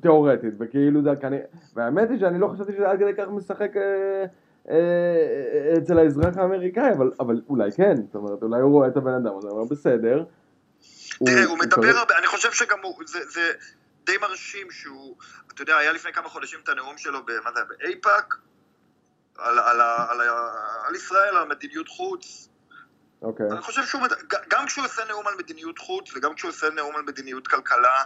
תיאורטית, וכאילו זה כנראה, והאמת היא שאני לא חשבתי שזה עד כדי כך משחק אה, אצל האזרח האמריקאי, אבל, אבל אולי כן, זאת אומרת, אולי הוא רואה את הבן אדם, אז הוא אומר בסדר. תראה, הוא מדבר קרוב- הרבה, אני חושב שגם הוא, זה, זה די מרשים שהוא, אתה יודע, היה לפני כמה חודשים את הנאום שלו, ב- מה זה, היה, באייפאק, על, על, על, ה- על ישראל, על מדיניות חוץ. אוקיי. אני חושב שהוא, גם כשהוא עושה נאום על מדיניות חוץ, וגם כשהוא עושה נאום על מדיניות כלכלה,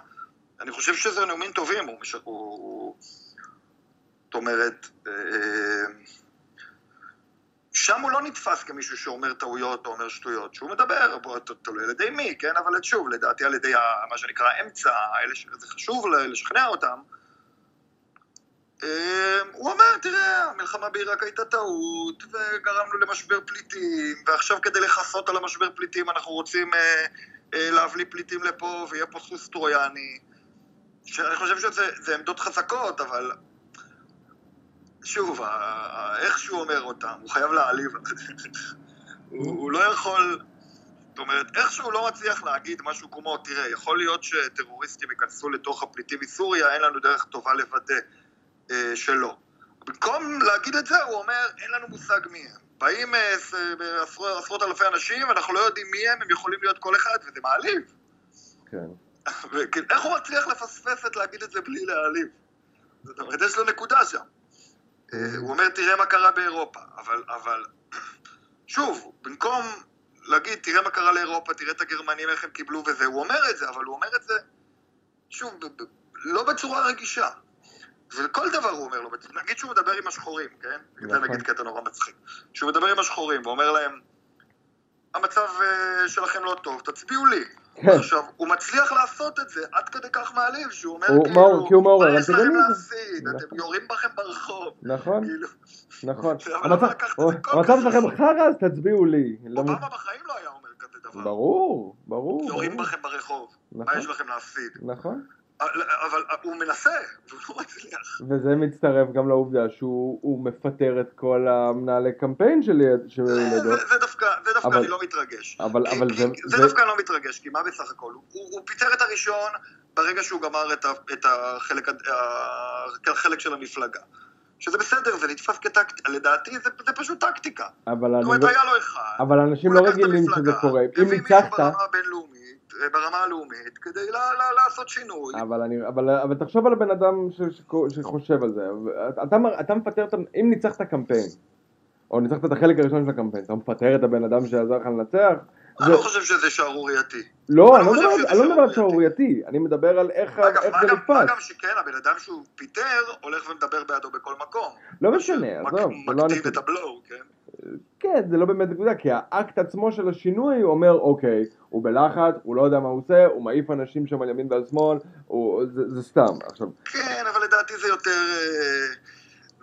אני חושב שזה נאומים טובים, הוא, הוא, הוא זאת אומרת, אה, שם הוא לא נתפס כמישהו שאומר טעויות או אומר שטויות, שהוא מדבר, תלוי על ידי מי, כן, אבל שוב, לדעתי על ידי מה שנקרא האמצע, אלה שזה חשוב לשכנע אותם, אה, הוא אומר, תראה, המלחמה בעיראק הייתה טעות, וגרמנו למשבר פליטים, ועכשיו כדי לכסות על המשבר פליטים אנחנו רוצים אה, אה, להביא פליטים לפה, ויהיה פה סוס טרויאני. שאני חושב שזה זה עמדות חזקות, אבל שוב, איך שהוא אומר אותם, הוא חייב להעליב. הוא, הוא לא יכול... זאת אומרת, איך שהוא לא מצליח להגיד משהו כמו, תראה, יכול להיות שטרוריסטים ייכנסו לתוך הפליטים מסוריה, אין לנו דרך טובה לוודא אה, שלא. במקום להגיד את זה, הוא אומר, אין לנו מושג מי הם. באים אה, עשרות, עשרות אלפי אנשים, ואנחנו לא יודעים מי הם, הם יכולים להיות כל אחד, וזה מעליב. כן. איך הוא מצליח לפספס את להגיד את זה בלי להעליב? זאת אומרת, יש לו נקודה שם. אה, הוא אומר, תראה מה קרה באירופה, אבל, אבל, שוב, במקום להגיד, תראה מה קרה לאירופה, תראה את הגרמנים, איך הם קיבלו וזה, הוא אומר את זה, אבל הוא אומר את זה, שוב, ב- ב- לא בצורה רגישה. וכל דבר הוא אומר לו, נגיד שהוא מדבר עם השחורים, כן? זה נכון. נגיד קטע נורא מצחיק. שהוא מדבר עם השחורים ואומר להם, המצב אה, שלכם לא טוב, תצביעו לי. כן. עכשיו, הוא מצליח לעשות את זה עד כדי כך מעליב, שהוא אומר הוא- כאילו, מה- כי הוא מעורר מה יש לכם. להפסיד? נכון. אתם יורים בכם ברחוב. נכון, כאילו, נכון. המצב שלכם? חרא, אז תצביעו לי. למה- אובמה בחיים לא היה אומר כזה דבר. ברור, ברור. יורים. בכם ברחוב, מה נכון. יש לכם להפסיד? נכון. אבל הוא מנסה, והוא לא מצליח. וזה מצטרף גם לעובדה שהוא הוא מפטר את כל המנהלי קמפיין שלי. של זה- לידו. זה זה דווקא, זה דווקא אבל- אני לא מתרגש. זה... דווקא אני לא מתרגש, כי מה בסך הכל? הוא- פיטר את הראשון ברגע שהוא גמר את החלק של המפלגה. שזה בסדר, זה נתפס כטקטיקה, לדעתי זה זה פשוט טקטיקה. אבל אני לא- היה לו אחד. אבל אנשים לא רגילים שזה קורה. אם ניצחת... ברמה הלאומית, כדי לה- לה- לעשות שינוי. אבל, אני, אבל, אבל תחשוב על הבן אדם ש, ש, שחושב על זה, אתה, אתה מפטר, אם ניצחת קמפיין, או ניצחת את החלק הראשון של הקמפיין, אתה מפטר את הבן אדם שעזר לך לנצח, אני לא חושב שזה שערורייתי. לא, אני אני לא לא מדבר- אני לא על שערורייתי. אני מדבר על איך אגב, איך מה זה גם- מה נתפס. גם שכן, הבן אדם שהוא פיטר, הולך ומדבר בעדו בכל מקום. לא משנה, עזוב, זה לא מקטין. את הבלואו, כן? כן, זה לא באמת נקודה, כי האקט עצמו של השינוי אומר, אוקיי, הוא בלחץ, הוא לא יודע מה הוא עושה, הוא מעיף אנשים שם על ימין ועל שמאל, הוא- זה זה סתם. עכשיו, כן, אבל לדעתי זה יותר...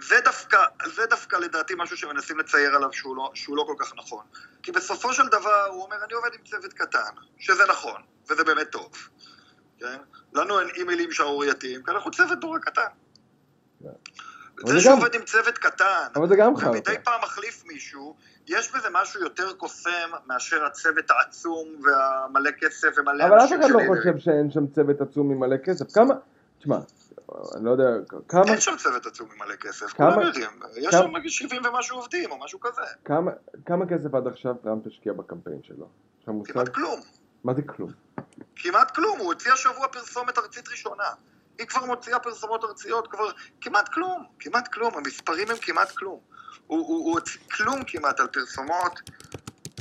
זה דווקא, זה דווקא לדעתי משהו שמנסים לצייר עליו שהוא לא, שהוא לא כל כך נכון. כי בסופו של דבר הוא אומר, אני עובד עם צוות קטן, שזה נכון, וזה באמת טוב. כן? לנו אין אימיילים שערורייתיים, כי אנחנו צוות נורא קטן. זה זה גם- שעובד עם צוות קטן, אבל זה גם. ומדי פעם מחליף מישהו, יש בזה משהו יותר קוסם מאשר הצוות העצום והמלא כסף ומלא אבל אף אנשים אחד לא חושב שאין שם צוות עצום עם מלא כסף. כמה, תשמע, אני לא יודע, כמה, אין שם צוות עצום עם מלא כסף, כמה- כולם יודעים. יש כמה- שם נגיד 70 ומשהו עובדים או משהו כזה. כמה, כמה כסף עד עכשיו טראמפ השקיע בקמפיין שלו? מושג? כמעט כלום. מה זה כלום? כמעט כלום. הוא הוציא השבוע פרסומת ארצית ראשונה. היא כבר מוציאה פרסומות ארציות כבר כמעט כלום. כמעט כלום. המספרים הם כמעט כלום. הוא הוציא כלום כמעט על פרסומות.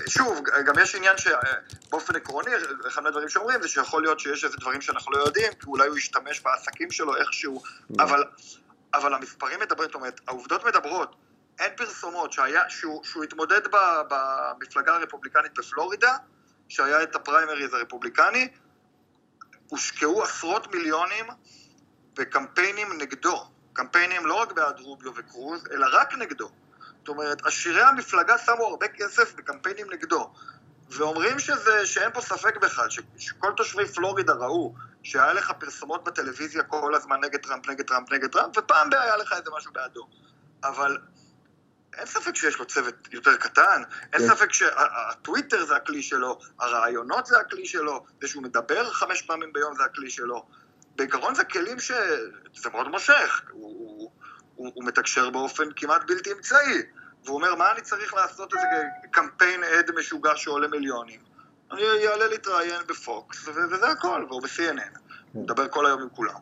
שוב, גם יש עניין שבאופן עקרוני, אחד מהדברים שאומרים זה שיכול להיות שיש איזה דברים שאנחנו לא יודעים, כי אולי הוא ישתמש בעסקים שלו איכשהו, אבל, אבל המספרים מדברים, זאת אומרת, העובדות מדברות. אין פרסומות שהיה, שהוא, שהוא התמודד ב, במפלגה הרפובליקנית בפלורידה, שהיה את הפריימריז הרפובליקני, הושקעו עשרות מיליונים בקמפיינים נגדו. קמפיינים לא רק בעד רוביו וקרוז, אלא רק נגדו. זאת אומרת, עשירי המפלגה שמו הרבה כסף בקמפיינים נגדו. ואומרים שזה, שאין פה ספק בכלל, ש, שכל תושבי פלורידה ראו שהיה לך פרסומות בטלוויזיה כל הזמן נגד טראמפ, נגד טראמפ, נגד טראמפ, ופעם היה לך איזה משהו בעדו. אבל אין ספק שיש לו צוות יותר קטן, אין כן. ספק שהטוויטר זה הכלי שלו, הרעיונות זה הכלי שלו, זה שהוא מדבר חמש פעמים ביום זה הכלי שלו. בעיקרון זה כלים ש... זה מאוד מושך, הוא, הוא, הוא, מתקשר באופן כמעט בלתי אמצעי, והוא אומר, מה אני צריך לעשות איזה קמפיין עד משוגע שעולה מיליונים? אני אעלה להתראיין בפוקס, וזה הכל, והוא ב-CNN. הוא מדבר כל היום עם כולם.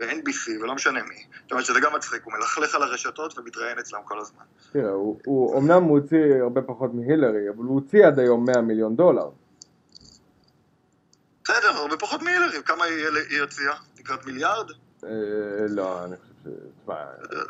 ב-NBC ולא משנה מי. זאת אומרת שזה גם מצחיק, הוא מלכלך על הרשתות ומתראיין אצלם כל הזמן. תראה, הוא, הוא, אמנם הוא הוציא הרבה פחות מהילרי, אבל הוא הוציא עד היום 100 מיליון דולר. בסדר, הרבה פחות מהילרי, כמה היא הוציאה? לקראת מיליארד? אה, לא, אני חושב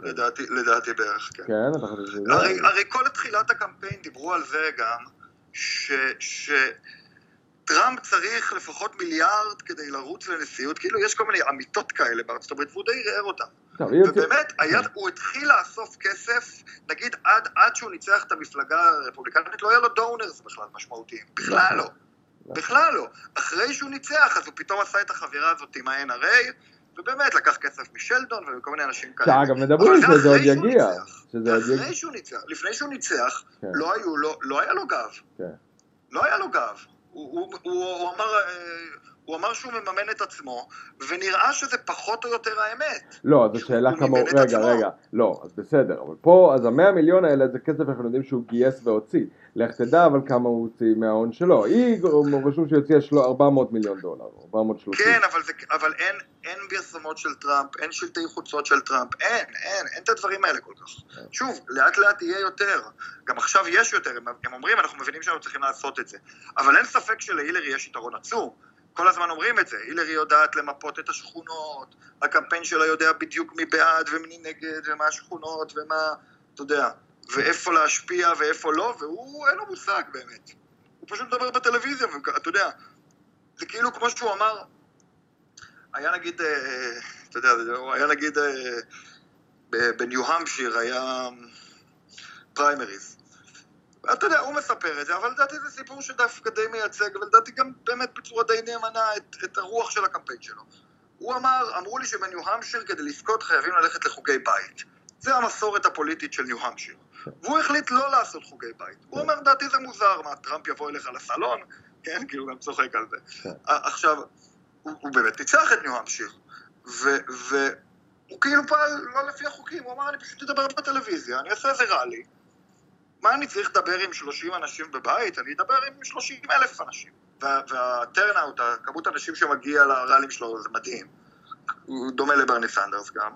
לדעתי, לדעתי בערך, כן. כן, אתה חושב שזה... הרי, הרי כל תחילת הקמפיין דיברו על זה גם, ש, שטראמפ צריך לפחות מיליארד כדי לרוץ לנשיאות, כאילו יש כל מיני אמיתות כאלה בארצות הברית, והוא די ערער אותן. ובאמת, היה, הוא התחיל לאסוף כסף, נגיד עד, עד שהוא ניצח את המפלגה הרפובליקנית, לא היה לו דונרס בכלל משמעותיים, בכלל לא. בכלל לא. אחרי שהוא ניצח, אז הוא פתאום עשה את החבירה הזאת עם ה-NRA, ובאמת לקח כסף משלדון וכל מיני אנשים כאלה. שאגב, מדברים זה שזה עוד יגיע. שזה עוד יגיע. שהוא ניצח. לפני שהוא ניצח, כן. לא, היו, לו, לא היה לו גב. כן. לא היה לו גב. הוא, הוא, הוא, הוא, אמר, אה, הוא אמר שהוא מממן את עצמו, ונראה שזה פחות או יותר האמת. לא, זו שאלה הוא כמה... מימן את רגע, עצמו. רגע. לא, אז בסדר. אבל פה, אז המאה מיליון האלה זה כסף אנחנו יודעים שהוא גייס והוציא. לך תדע אבל כמה הוא הוציא מההון שלו. היא רשום שהיא הוציאה שלו 400 מיליון דולר. 430. כן, אבל, זה, אבל אין, אין פרסומות של טראמפ, אין שלטי חוצות של טראמפ, אין, אין, אין את הדברים האלה כל כך. כן. שוב, לאט לאט יהיה יותר. גם עכשיו יש יותר, הם, הם אומרים, אנחנו מבינים שאנחנו צריכים לעשות את זה. אבל אין ספק שלהילרי יש יתרון עצום. כל הזמן אומרים את זה, הילרי יודעת למפות את השכונות, הקמפיין שלה יודע בדיוק מי בעד ומי נגד, ומה השכונות, ומה, אתה יודע, ואיפה להשפיע ואיפה לא, והוא, אין לו מושג באמת. הוא פשוט מדבר בטלוויזיה, ואתה יודע, זה כאילו כמו שהוא אמר, היה נגיד, אה, אתה יודע, הוא היה נגיד אה, בניו-המפשיר, היה פריימריז. אתה יודע, הוא מספר את זה, אבל לדעתי זה סיפור שדווקא די מייצג, ולדעתי גם באמת בצורה די נאמנה את, את הרוח של הקמפיין שלו. הוא אמר, אמרו לי שבניו-המפשיר כדי לזכות חייבים ללכת לחוגי בית. זה המסורת הפוליטית של ניו-המפשיר. והוא החליט לא לעשות חוגי בית. הוא אומר, לדעתי זה מוזר, מה, טראמפ יבוא אליך לסלון? כן, כאילו, גם צוחק על זה. כן. עכשיו, הוא, הוא באמת ניצח את ניו-המפשיר, והוא כאילו פעל לא לפי החוקים, הוא אמר, אני פשוט אדבר בטלוויזיה, אני אעשה איזה ראלי. מה אני צריך לדבר עם 30 אנשים בבית? אני אדבר עם 30 אלף אנשים. וה- והטרנאוט, הכמות האנשים שמגיע לראלים שלו, זה מדהים. הוא דומה לברני סנדרס גם.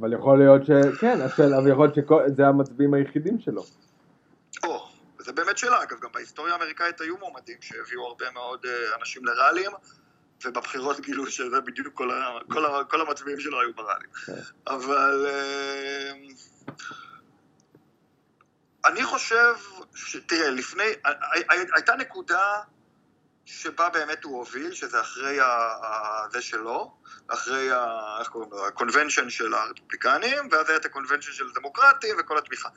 אבל יכול להיות ש... כן, השאלה, אבל יכול להיות שזה המצביעים היחידים שלו. או, זה באמת שאלה, אגב, גם בהיסטוריה האמריקאית היו מועמדים שהביאו הרבה מאוד אה, אנשים לראלים, ובבחירות גילו שזה בדיוק כל, ה, כל, ה, כל המצביעים שלו היו בראלים. כן. אבל אה, אני חושב, ש- תראה, לפני, הי- הי- הייתה נקודה שבה באמת הוא הוביל, שזה אחרי ה, זה שלו, אחרי ה... איך קוראים לו? ה convention של הרפובליקנים, ואז היה את ה convention של הדמוקרטים וכל התמיכה.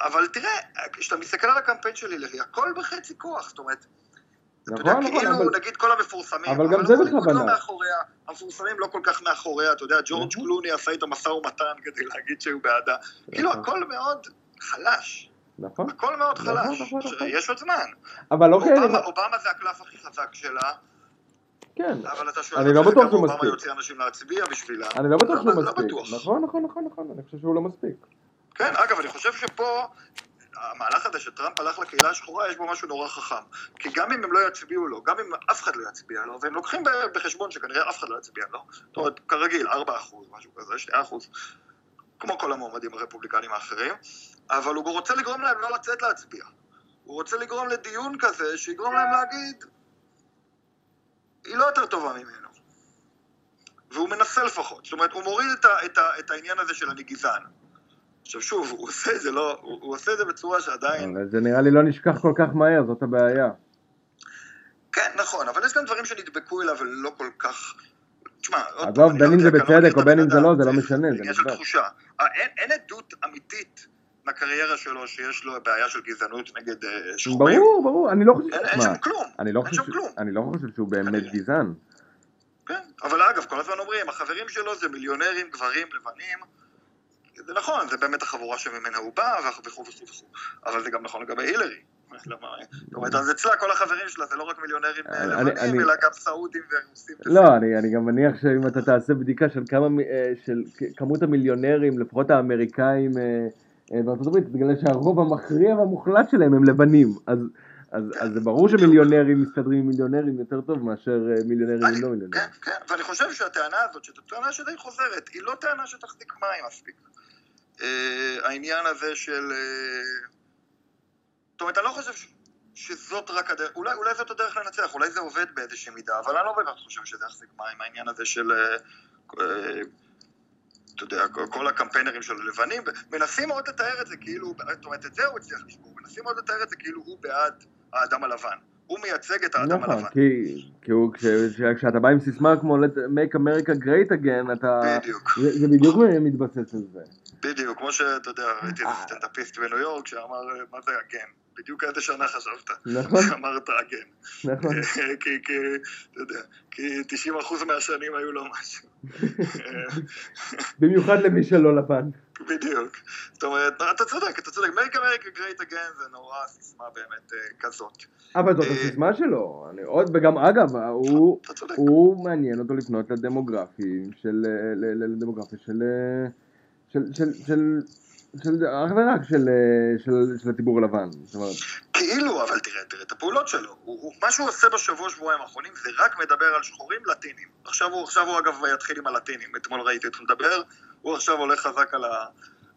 אבל תראה, כשאתה מסתכל על הקמפיין של הילרי, הכל בחצי כוח, זאת אומרת, אתה יודע, נכון, כאילו, אבל... נגיד כל המפורסמים, אבל גם זה הוליווד בכוונה. לא מאחוריה, המפורסמים לא כל כך מאחוריה, אתה יודע, ג'ורג'. קלוני עשה איתו משא ומתן כדי להגיד שהוא בעדה, כאילו נכון. הכל מאוד חלש, נכון. הכל מאוד נכון, חלש, נכון, נכון. יש עוד זמן, אבל אוקיי, אובמה- אני- אובמה זה הקלף הכי חזק שלה, כן. אבל אתה שואל אני לא בטוח שהוא אובמה מספיק. יוצא אנשים להצביע בשבילה, אני לא בטוח שהוא לא- לא מספיק. נכון, נכון, נכון, נכון, אני חושב שהוא לא מספיק. כן, אגב, אני חושב שפה, המהלך הזה שטראמפ הלך לקהילה השחורה, יש בו משהו נורא חכם. כי גם אם הם לא יצביעו לו, גם אם אף אחד לא יצביע לו, והם לוקחים בחשבון שכנראה אף אחד לא יצביע לו, זאת אומרת, כרגיל, 4 אחוז, משהו כזה, 2 אחוז, כמו כל המועמדים הרפובליקנים האחרים, אבל הוא רוצה לגרום להם לא לצאת להצביע. הוא רוצה לגרום לדיון כזה, שיגרום להם להגיד, היא לא יותר טובה ממנו. והוא מנסה לפחות, זאת אומרת, הוא מוריד את, ה, את, ה, את העניין הזה של אני גזען. עכשיו שוב, הוא עושה את זה לא, הוא, הוא עושה את זה בצורה שעדיין, אבל זה נראה לי לא נשכח כל כך מהר, זאת הבעיה. כן, נכון, אבל יש גם דברים שנדבקו אליו ולא כל כך, תשמע, עזוב, בין אם לא זה יודע, בצדק אני לא מכיר או בין אם זה לא, זה לא משנה, זה עניין של נדבק. תחושה. אה, אין, עדות אמיתית מהקריירה שלו שיש לו בעיה של גזענות נגד אה, שחורים. ברור, ברור, אני לא חושב... אין, שם כלום, אני לא חושב לא שהוא באמת. גזען. כן, אבל אגב, כל הזמן אומרים, החברים שלו זה מיליונרים, גברים, לבנים. זה נכון, זה באמת החבורה שממנה הוא בא, וכו' וכו' וכו', אבל זה גם נכון לגבי הילרי. זאת אומרת, אז אצלה כל החברים שלה זה לא רק מיליונרים אה, אני- לבנים, אלא גם סעודים ורוסים. לא, אני, גם מניח שאם אתה תעשה בדיקה של אה, כמות המיליונרים, לפחות האמריקאים אה, אה, בארצות הברית, בגלל שהרוב המכריע והמוחלט שלהם הם לבנים. אז, אז, אז זה ברור שמיליונרים מסתדרים עם מיליונרים יותר טוב מאשר אה, מיליונרים עם לא כן, מיליונרים. כן, ואני חושב שהטענה הזאת, שזו טענה שדי חוזרת, היא לא טענה שתחזיק מים מספיק. אה, העניין הזה של... אה, זאת אומרת, אני לא חושב ש- שזאת רק הדרך, אולי, אולי זאת הדרך לנצח, אולי זה עובד באיזושהי מידה, אבל אני לא באמת חושב שזה יחזיק מים, העניין הזה של... אה, אה, אתה יודע, כל- הקמפיינרים של הלבנים, מנסים מאוד לתאר את זה כאילו, זאת אומרת, את זה הוא הצליח לשבור, מנסים מאוד לתאר את זה כאילו הוא בעד האדם הלבן. הוא מייצג את האדם נכון, הלבן. כי, כי הוא, כש, כש, כשאתה בא עם סיסמה כמו make America great again, אתה... בדיוק. זה, זה בדיוק מתבסס על זה. בדיוק, כמו שאתה יודע, ראיתי איזה אה. סטנדאפיסט בניו יורק שאמר, מה זה הגן? בדיוק איזה שנה חשבת? נכון, אמרת הגן. נכון. כי, כי, אתה יודע, כי 90% מהשנים היו לו משהו. במיוחד למי שלא לבן. בדיוק. זאת אומרת, אתה צודק, אתה צודק. Make America Great Again זה נורא סיסמה באמת אה, כזאת. אבל זאת אה, הסיסמה שלו. עוד, וגם אגב, הוא... מעניין אותו לפנות לדמוגרפים של, אה, לדמוגרפיה של, של, של, אך ורק של, אה, של, של הציבור הלבן. כאילו, אבל תראה, תראה את הפעולות שלו. הוא, הוא, מה שהוא עושה בשבוע, שבועיים האחרונים, זה רק מדבר על שחורים לטינים. עכשיו הוא, עכשיו הוא אגב יתחיל עם הלטינים. אתמול ראיתי אותו מדבר, הוא עכשיו הולך חזק על ה...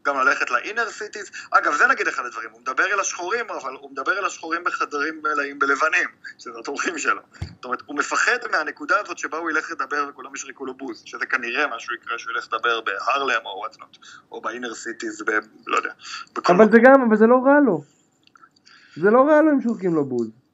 גם ללכת לאינר סיטיז. אגב, זה נגיד אחד הדברים, הוא מדבר אל השחורים, אבל הוא מדבר אל השחורים בחדרים מלאים בלבנים, שזה התומכים שלו. זאת אומרת, הוא מפחד מהנקודה הזאת שבה הוא ילך לדבר וכולם ישריקו לו בוז, שזה כנראה משהו יקרה שהוא ילך לדבר בהרלם או וואטנוט, או ב inner cities, ב... לא יודע. אבל זה גם, אבל זה לא רע לו. זה לא רע לו אם שורקים לו בוז.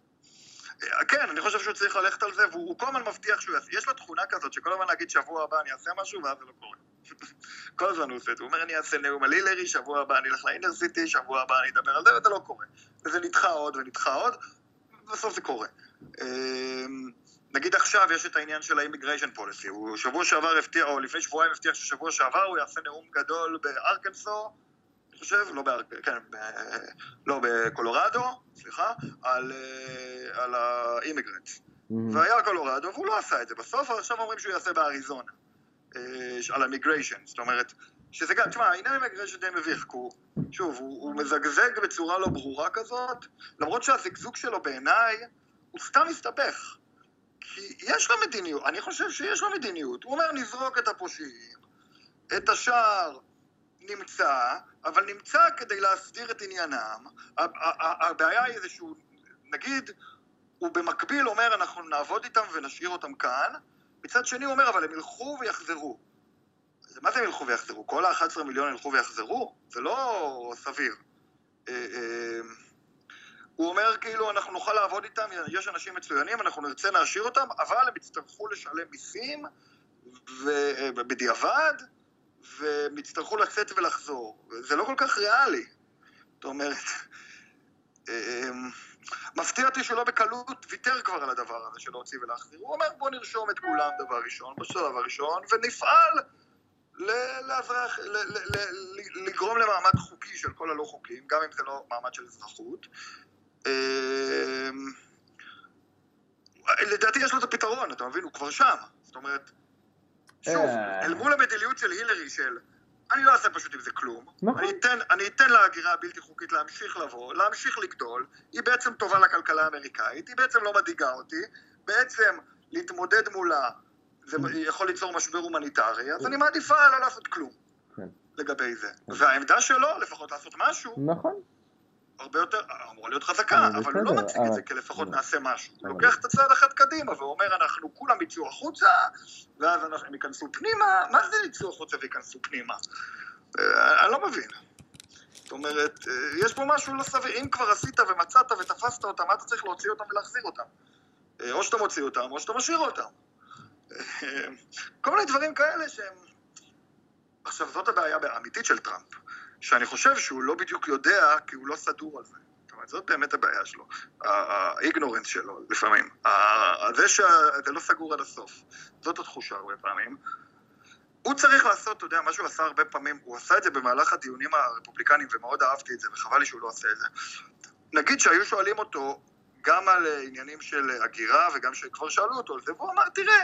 כן, אני חושב שהוא צריך ללכת על זה, והוא הוא כל הזמן מבטיח שהוא יעשה. יש לו תכונה כזאת שכל הזמן להגיד שבוע הבא אני אעשה משהו, ואז זה לא קורה. כל הזמן הוא עושה את זה. הוא אומר אני אעשה נאום על הילרי, שבוע הבא אני אלך ל inner city, שבוע הבא אני אדבר על זה, וזה לא קורה. וזה נדחה עוד ונדחה עוד, ובסוף זה קורה. אמ, נגיד עכשיו יש את העניין של ה immigration policy. הוא שבוע שעבר הבטיח, או לפני שבועיים הבטיח ששבוע שעבר הוא יעשה נאום גדול בארקנסו, חושב, לא בארק... כן, ב... לא, בקולורדו, סליחה, על, אה, על ה immigrants. והיה קולורדו, והוא לא עשה את זה בסוף, עכשיו אומרים שהוא יעשה באריזונה. אה, על ה immigration, זאת אומרת, שזה גם, תשמע, העניין עם ה immigration די מביך, כי הוא, שוב, הוא, הוא מזגזג בצורה לא ברורה כזאת, למרות שהזגזוג שלו בעיניי הוא סתם מסתבך. כי יש לו מדיניות, אני חושב שיש לו מדיניות. הוא אומר, נזרוק את הפושעים, את השער נמצא, אבל נמצא כדי להסדיר את עניינם. הבעיה היא איזשהו, נגיד, הוא במקביל אומר אנחנו נעבוד איתם ונשאיר אותם כאן, מצד שני הוא אומר אבל הם ילכו ויחזרו. מה זה הם ילכו ויחזרו? כל ה-11 מיליון ילכו ויחזרו? זה לא סביר. אה, אה, הוא אומר כאילו אנחנו נוכל לעבוד איתם, יש אנשים מצוינים, אנחנו נרצה להשאיר אותם, אבל הם יצטרכו לשלם מיסים בדיעבד, והם יצטרכו לצאת ולחזור. זה לא כל כך ריאלי. זאת אומרת, אמ, מפתיע אותי שלא בקלות ויתר כבר על הדבר הזה של להוציא ולהחזיר. הוא אומר בוא נרשום את כולם דבר ראשון, בשלב הראשון, ונפעל לאזרח, לגרום למעמד חוקי של כל הלא חוקיים, גם אם זה לא מעמד של אזרחות. אמ, לדעתי יש לו את הפתרון, אתה מבין? הוא כבר שם. זאת אומרת, שוב, אה. אל מול המדיניות של הילרי של אני לא אעשה פשוט עם זה כלום, נכון. אני, אתן, אני אתן להגירה הבלתי חוקית להמשיך לבוא, להמשיך לגדול, היא בעצם טובה לכלכלה האמריקאית, היא בעצם לא מדאיגה אותי, בעצם להתמודד מולה זה mm. יכול ליצור משבר הומניטרי, אז אני מעדיפה לא לעשות כלום כן. לגבי זה. כן. והעמדה שלו, לפחות לעשות משהו, נכון. הרבה יותר, אמורה להיות חזקה, אבל הוא לא מציג את זה אה, כלפחות נעשה משהו. הוא לוקח את הצעד אחד קדימה ואומר, אנחנו כולם יצאו החוצה, ואז הם ייכנסו פנימה, מה זה יצאו החוצה וייכנסו פנימה? אה, אני לא מבין. זאת אומרת, אה, יש פה משהו לא סביר, אם כבר עשית ומצאת ותפסת אותם, מה אתה צריך להוציא אותם ולהחזיר אותם? או שאתה מוציא אותם, או שאתה משאיר אותם. כל מיני דברים כאלה שהם... עכשיו, זאת הבעיה האמיתית של טראמפ. שאני חושב שהוא לא בדיוק יודע, כי הוא לא סדור על זה. זאת אומרת, זאת באמת הבעיה שלו, האיגנורנס שלו לפעמים, זה שזה לא סגור עד הסוף, זאת התחושה הרבה פעמים. הוא צריך לעשות, אתה יודע, מה שהוא עשה הרבה פעמים, הוא עשה את זה במהלך הדיונים הרפובליקניים ומאוד אהבתי את זה וחבל לי שהוא לא עושה את זה. נגיד שהיו שואלים אותו גם על עניינים של הגירה וגם שכבר שאלו אותו על זה, והוא אמר, תראה,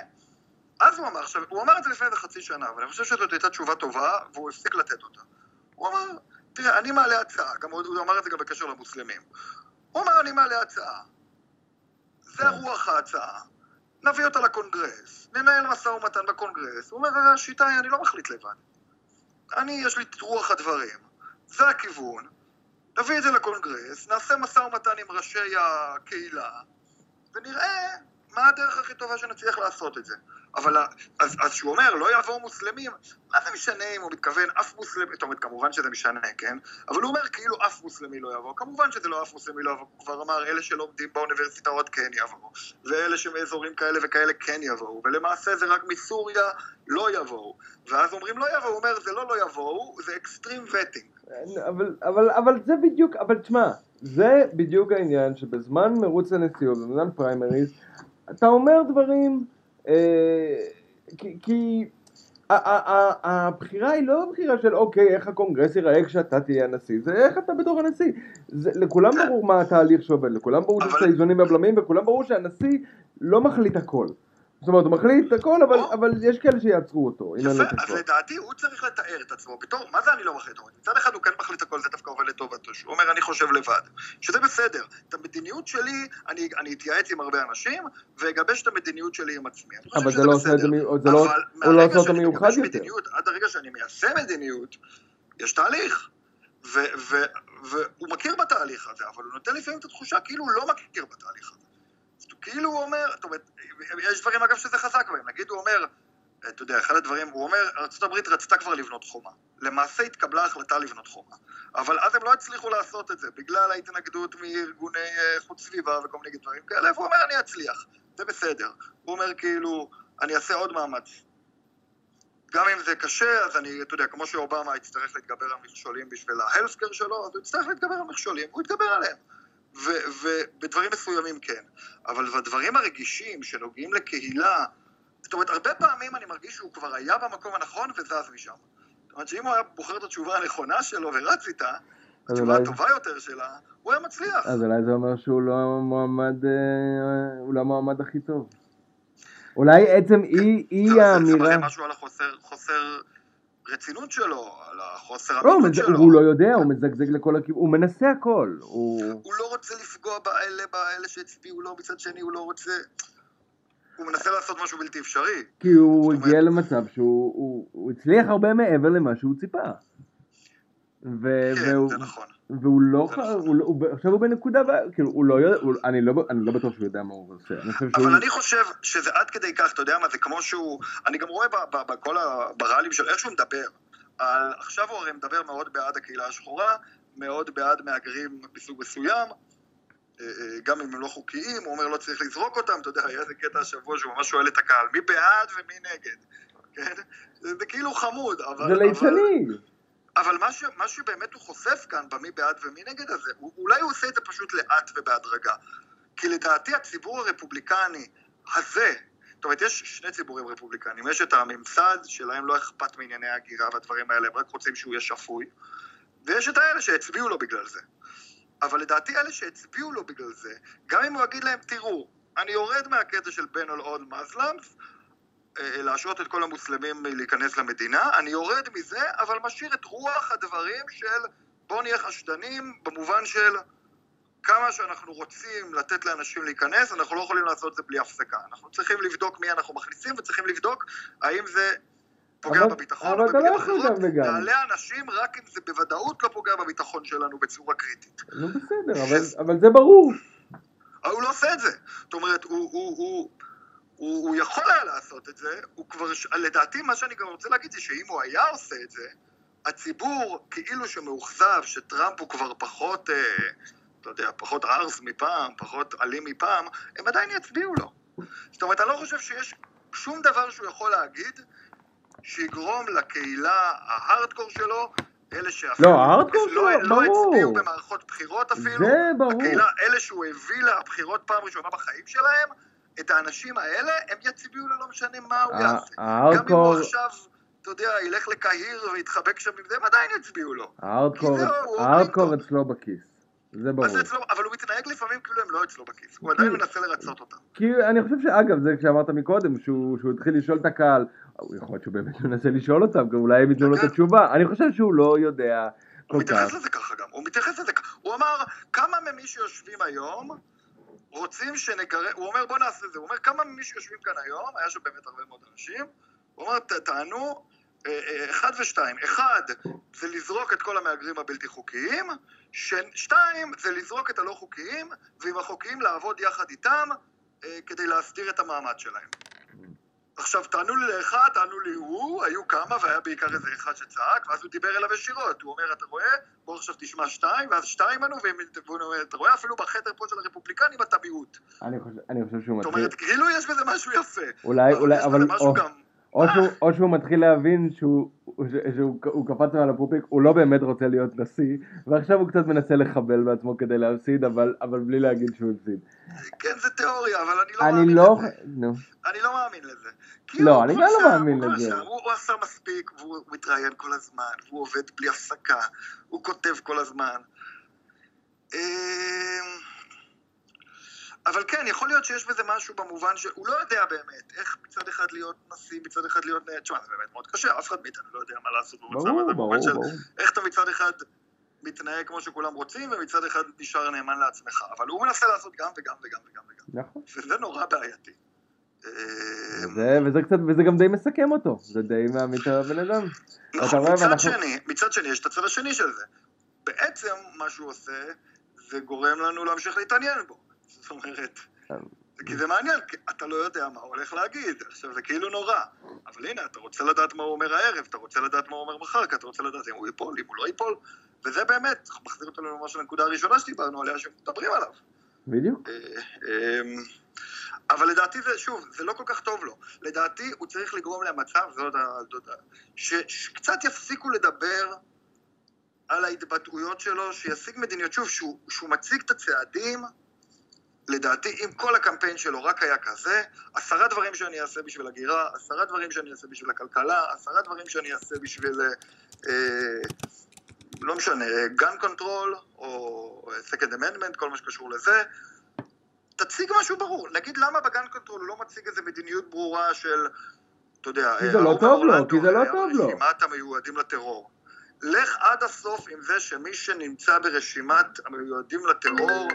אז הוא אמר, עכשיו, הוא אמר את זה לפני איזה חצי שנה, ואני חושב שזאת הייתה תשובה טובה, והוא הפסיק לתת אותה. הוא אמר, תראה, אני מעלה הצעה, גם הוא אמר את זה גם בקשר למוסלמים. הוא אמר, אני מעלה הצעה. זה כן. רוח ההצעה. נביא אותה לקונגרס, ננהל משא ומתן בקונגרס. הוא אומר, השיטה היא, אני לא מחליט לבד. אני, יש לי את רוח הדברים. זה הכיוון. נביא את זה לקונגרס, נעשה משא ומתן עם ראשי הקהילה, ונראה מה הדרך הכי טובה שנצליח לעשות את זה. אבל אז, אז שהוא אומר, לא יבואו מוסלמים, מה זה משנה אם הוא מתכוון אף מוסלמי, זאת אומרת, כמובן שזה משנה, כן? אבל הוא אומר כאילו אף מוסלמי לא יבוא, כמובן שזה לא אף מוסלמי לא יבוא, הוא כבר אמר, אלה שלומדים באוניברסיטאות כן יבואו, ואלה שמאזורים כאלה וכאלה כן יבואו, ולמעשה זה רק מסוריה לא יבואו, ואז אומרים לא יבואו, הוא אומר, זה לא לא יבואו, זה אקסטרים וטינג. אבל, אבל, אבל זה בדיוק, אבל תשמע, זה בדיוק העניין שבזמן מרוץ הנשיאות, בזמן פריימריז, אתה אומר דברים אה, כי הבחירה היא לא בחירה של אוקיי, איך הקונגרס ייראה כשאתה תהיה הנשיא, זה איך אתה בתור הנשיא. לכולם ברור מה התהליך שעובד, לכולם ברור שיש את האיזונים והבלמים, וכולם ברור שהנשיא לא מחליט הכל. זאת אומרת, הוא מחליט הכל, אבל, אבל יש כאלה שיעצרו אותו. יפה, אז לדעתי הוא צריך לתאר את עצמו בתור, מה זה אני לא מחליט? מצד אחד הוא כן מחליט הכל, זה דווקא עובד לטובתו, שהוא אומר אני חושב לבד, שזה בסדר. את המדיניות שלי, אני, אני אתייעץ עם הרבה אנשים, ואגבש את המדיניות שלי עם עצמי. אבל זה לא עושה את זה, זה לא, הוא לא עושה אותו מיוחד יותר. מדיניות, עד הרגע שאני מיישם מדיניות, יש תהליך. והוא מכיר בתהליך הזה, אבל הוא נותן לפעמים את התחושה כאילו הוא לא מכיר בתהליך הזה. כאילו הוא אומר, זאת אומרת, יש דברים אגב שזה חזק בהם, נגיד הוא אומר, אתה יודע, אחד הדברים, הוא אומר, ארה"ב רצתה כבר לבנות חומה. למעשה התקבלה החלטה לבנות חומה. אבל אז הם לא הצליחו לעשות את זה, בגלל ההתנגדות מארגוני אה, איכות סביבה וכל מיני דברים כאלה, והוא אומר, אני אצליח, זה בסדר. הוא אומר, כאילו, אני אעשה עוד מאמץ. גם אם זה קשה, אז אני, אתה יודע, כמו שאובמה יצטרך להתגבר על מכשולים בשביל ההלסקר שלו, אז הוא יצטרך להתגבר על מכשולים, הוא יתגבר עליהם. ובדברים מסוימים כן. אבל בדברים הרגישים שנוגעים לקהילה, זאת אומרת, הרבה פעמים אני מרגיש שהוא כבר היה במקום הנכון וזז משם. זאת אומרת שאם הוא היה בוחר את התשובה הנכונה שלו ורץ איתה, התשובה אולי... הטובה יותר שלה, הוא היה מצליח. אז אולי זה אומר שהוא לא המועמד, אה, הוא לא המועמד הכי טוב. אולי עצם אי, אי האמירה... זה מראה משהו על החוסר... הרצינות שלו, על החוסר לא, אמינות שלו. הוא לא יודע, הוא מזגזג לכל הכיוון, הוא מנסה הכל. הוא... הוא לא רוצה לפגוע באלה, באלה שהצביעו לו, מצד שני הוא לא רוצה... הוא מנסה לעשות משהו בלתי אפשרי. כי הוא הגיע למצב שהוא הוא, הוא הצליח הרבה מעבר למה שהוא ציפה. ו- כן, והוא, זה נכון. והוא לא, לא- עכשיו הוא בנקודה, כאילו, הוא לא יודע, אני, לא, אני לא בטוח שהוא יודע מה הוא עושה, אבל אני חושב שזה עד כדי כך, אתה יודע מה, זה כמו שהוא, אני גם רואה בכל ה- בראלים שלו, איך שהוא מדבר. עכשיו הוא הרי מדבר מאוד בעד הקהילה השחורה, מאוד בעד מהגרים מסוג מסוים, אה, אה, גם אם הם לא חוקיים, הוא אומר לא צריך לזרוק אותם, אתה יודע, היה איזה קטע השבוע שהוא ממש שואל את הקהל, מי בעד ומי נגד, כן? זה, זה כאילו חמוד, אבל... זה אבל- ליצני, אבל מה, ש, מה שבאמת הוא חושף כאן במי בעד ומי נגד הזה, הוא, אולי הוא עושה את זה פשוט לאט ובהדרגה. כי לדעתי הציבור הרפובליקני הזה, זאת אומרת, יש שני ציבורים רפובליקנים, יש את הממסד שלהם לא אכפת מענייני ההגירה והדברים האלה, הם רק רוצים שהוא יהיה שפוי, ויש את האלה שהצביעו לו בגלל זה. אבל לדעתי אלה שהצביעו לו בגלל זה, גם אם הוא יגיד להם, תראו, אני יורד מהקטע של all all Muslims, אה, להשעות את כל המוסלמים מלהיכנס למדינה, אני יורד מזה, אבל משאיר את רוח הדברים של בוא נהיה חשדנים, במובן של כמה שאנחנו רוצים לתת לאנשים להיכנס, אנחנו לא יכולים לעשות את זה בלי הפסקה. אנחנו צריכים לבדוק מי אנחנו מכניסים, וצריכים לבדוק האם זה פוגע אבל- בביטחון, אבל אתה לא יכול גם וגם. נעלה אנשים רק אם זה בוודאות לא פוגע בביטחון שלנו בצורה קריטית. נו בסדר, אבל, אבל זה ברור, אבל הוא לא עושה את זה. זאת אומרת, הוא, הוא, הוא, הוא, הוא יכול היה לעשות את זה, הוא כבר, לדעתי מה שאני גם רוצה להגיד זה שאם הוא היה עושה את זה, הציבור כאילו שמאוכזב שטראמפ הוא כבר פחות, אה, אתה יודע, פחות ארס מפעם, פחות אלים מפעם, הם עדיין יצביעו לו. זאת אומרת, אני לא חושב שיש שום דבר שהוא יכול להגיד שיגרום לקהילה ההארדקור שלו, אלה שאפילו לא, ההארדקור לא, שלו, לא ברור. הצביעו במערכות בחירות אפילו, זה ברור, הקהילה, אלה שהוא הביא לבחירות פעם ראשונה בחיים שלהם, את האנשים האלה, הם יצביעו לו לא משנה מה הוא יעשה. גם אם הוא עכשיו, אתה יודע, ילך לקהיר ויתחבק שם עם זה, הם עדיין יצביעו לו. הוא קלינטון. אצלו בכיס, זה ברור. זה אצלו, אבל הוא מתנהג לפעמים כאילו הם לא אצלו בכיס, הוא עדיין מנסה לרצות אותם. כי אני חושב שאגב, זה כשאמרת מקודם, שהוא, שהוא התחיל לשאול את הקהל, הוא יכול להיות שהוא באמת מנסה לשאול אותם, גם אולי הם ייתנו לו את. התשובה, אני חושב שהוא לא יודע כל הוא כך. מתייחס לזה ככה גם, הוא מתייחס לזה ככה. הוא אמר, כמה ממי שיושבים היום רוצים שנגרש, הוא אומר בוא נעשה זה, הוא אומר כמה ממי שיושבים כאן היום, היה שם באמת הרבה מאוד אנשים, הוא אומר "ת- תענו אה, אה, אחד ושתיים, אחד זה לזרוק את כל המהגרים הבלתי חוקיים, ש- שתיים זה לזרוק את הלא חוקיים, ועם החוקיים לעבוד יחד איתם אה, כדי להסדיר את המעמד שלהם. עכשיו, תענו לי לאחד, תענו לי הוא, היו כמה, והיה בעיקר איזה אחד שצעק, ואז הוא דיבר אליו ישירות, הוא אומר, אתה רואה? בוא עכשיו תשמע שתיים, ואז שתיים ענו, והם- והוא אומר, אתה רואה? אפילו בחדר פה של הרפובליקנים אתה מיעוט. אני חושב, אני חושב שהוא זאת מתחיל, אומרת, כאילו יש בזה משהו יפה. אולי, אבל אולי, יש אבל, בזה משהו או, גם... או שהוא, מתחיל להבין שהוא, קפץ מעל הפופיק, הוא לא באמת רוצה להיות נשיא, ועכשיו הוא קצת מנסה לחבל בעצמו כדי להפסיד, אבל, אבל בלי להגיד שהוא הפסיד. כן, זה תיאוריה, אבל אני לא אני מאמין לא, לזה. נו, אני לא מאמין לזה. כי לא, אני גם לא מאמין לזה. הוא, הוא עשה מספיק, והוא הוא מתראיין כל הזמן, והוא עובד בלי הפסקה, הוא כותב כל הזמן. אבל כן, יכול להיות שיש בזה משהו במובן שהוא לא יודע באמת איך מצד אחד להיות נשיא, מצד אחד להיות... תשמע, זה באמת מאוד קשה, אף אחד מאיתנו לא יודע מה לעשות במצב ברור, הזה, ברור, במובן של ברור. איך אתה מצד אחד מתנהג כמו שכולם רוצים, ומצד אחד נשאר נאמן לעצמך. אבל הוא מנסה לעשות גם וגם וגם וגם וגם. נכון. וזה נורא בעייתי. אמ, וזה, וזה קצת, וזה גם די מסכם אותו, זה די מעמיד את הבן אדם. נכון, מצד ואנחנו- שני, מצד שני יש את הצד השני של זה. בעצם מה שהוא עושה, זה גורם לנו להמשיך להתעניין בו. זאת אומרת, כי זה מעניין, כי אתה לא יודע מה הוא הולך להגיד, עכשיו זה כאילו נורא. אבל הנה, אתה רוצה לדעת מה הוא אומר הערב, אתה רוצה לדעת מה הוא אומר מחר, כי אתה רוצה לדעת אם הוא ייפול, אם הוא לא ייפול, וזה באמת מחזיר אותנו ממש לנקודה הראשונה שדיברנו עליה, שמדברים עליו. בדיוק. אה, אמ, אבל לדעתי זה, שוב, זה לא כל כך טוב לו. לדעתי הוא צריך לגרום למצב, זאת ה... זאת ה- ש- שקצת יפסיקו לדבר על ההתבטאויות שלו, שישיג מדיניות, שוב, שהוא, שהוא מציג את הצעדים, לדעתי, אם כל הקמפיין שלו רק היה כזה, עשרה דברים שאני אעשה בשביל הגירה, עשרה דברים שאני אעשה בשביל הכלכלה, עשרה דברים שאני אעשה בשביל, אה, לא משנה, gun control או second amendment, כל מה שקשור לזה, תציג משהו ברור. נגיד למה ב gun control הוא לא מציג איזה מדיניות ברורה של, אתה יודע, כי זה לא טוב לו, כי זה לא טוב לו. ברשימת המיועדים לטרור. לך עד הסוף עם זה שמי שנמצא ברשימת המיועדים לטרור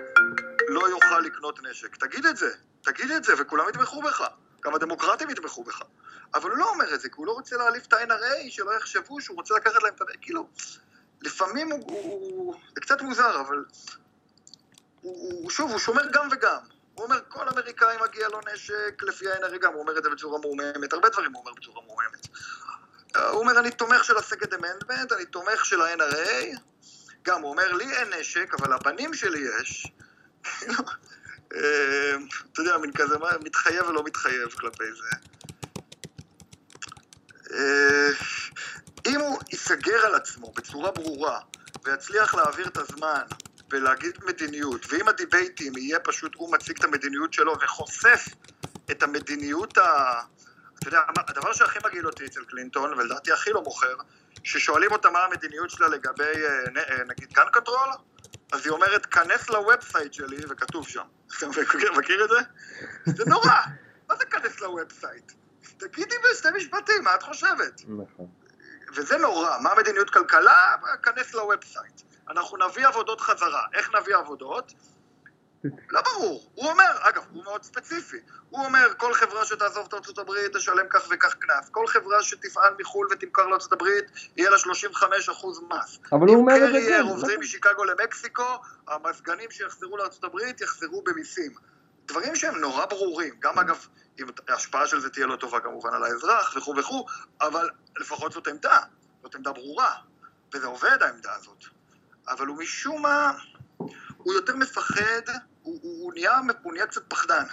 לא יוכל לקנות נשק. תגיד את זה, תגיד את זה, וכולם יתמכו בך. גם הדמוקרטים יתמכו בך. אבל הוא לא אומר את זה, כי הוא לא רוצה להעליב את ה-NRA, שלא יחשבו שהוא רוצה לקחת להם את ה... כאילו, לפעמים הוא, הוא, זה קצת מוזר, אבל הוא, הוא, שוב, הוא שומר גם וגם. הוא אומר, כל אמריקאי מגיע לו נשק לפי ה-NRA גם, הוא אומר את זה בצורה מעוממת, הרבה דברים הוא אומר בצורה מעוממת. הוא אומר, אני תומך של ה-Second Amendment, אני תומך של ה-NRA, גם, הוא אומר, לי אין נשק, אבל לבנים שלי יש. אה, אתה יודע, מין כזה, מתחייב ולא מתחייב כלפי זה. אה, אם הוא ייסגר על עצמו בצורה ברורה ויצליח להעביר את הזמן ולהגיד מדיניות, ואם ה debateים יהיה פשוט הוא מציג את המדיניות שלו וחושף את המדיניות ה... אתה יודע, הדבר שהכי מגעיל אותי אצל קלינטון, ולדעתי הכי לא מוכר, ששואלים אותה מה המדיניות שלה לגבי אה, נגיד gun control, אז היא אומרת, כנס ל website שלי, וכתוב שם. אתה מכיר את זה? זה נורא. מה זה כנס ל website? תגידי בשתי משפטים, מה את חושבת? נכון. וזה נורא, מה מדיניות כלכלה? כנס לוובסייט שלו. אנחנו נביא עבודות חזרה. איך נביא עבודות? לא ברור. הוא אומר, אגב, הוא מאוד ספציפי. הוא אומר, כל חברה שתעזוב את ארצות הברית תשלם כך וכך קנס. כל חברה שתפעל מחו"ל ותמכר לארצות הברית, יהיה לה 35% מס. אבל הוא אומר את זה כן. אם קרייר עוברים משיקגו למקסיקו, המזגנים שיחזרו לארצות הברית יחזרו במיסים. דברים שהם נורא ברורים. גם אגב, אם ההשפעה של זה תהיה לא טובה כמובן על האזרח וכו' וכו', אבל לפחות זאת עמדה. זאת עמדה ברורה. וזה עובד העמדה הזאת. אבל הוא משום מה, הוא יותר מפחד, הוא, הוא, הוא, נהיה, הוא נהיה קצת פחדן.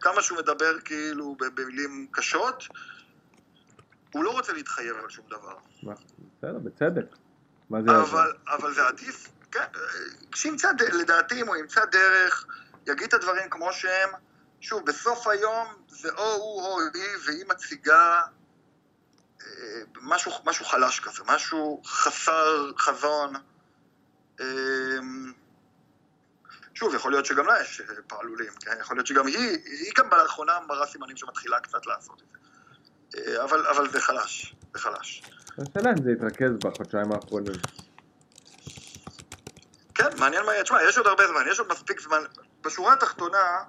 כמה שהוא מדבר כאילו במילים קשות, הוא לא רוצה להתחייב על שום דבר. בסדר, בצדק. מה זה אבל, אבל זה עדיף, כן, כשימצא, לדעתי אם הוא ימצא דרך, יגיד את הדברים כמו שהם, שוב, בסוף היום זה או הוא או היא, והיא מציגה אה, משהו, משהו חלש כזה, משהו חסר חזון. אה, שוב, יכול להיות שגם לה יש אה, פעלולים, כן? יכול להיות שגם היא, היא גם לאחרונה מראה סימנים שמתחילה קצת לעשות את זה. אה, אבל, אבל זה חלש, זה חלש. השאלה אם זה יתרכז בחודשיים האחרונים. כן, מעניין מה יהיה. תשמע, יש עוד הרבה זמן, יש עוד מספיק זמן. בשורה התחתונה,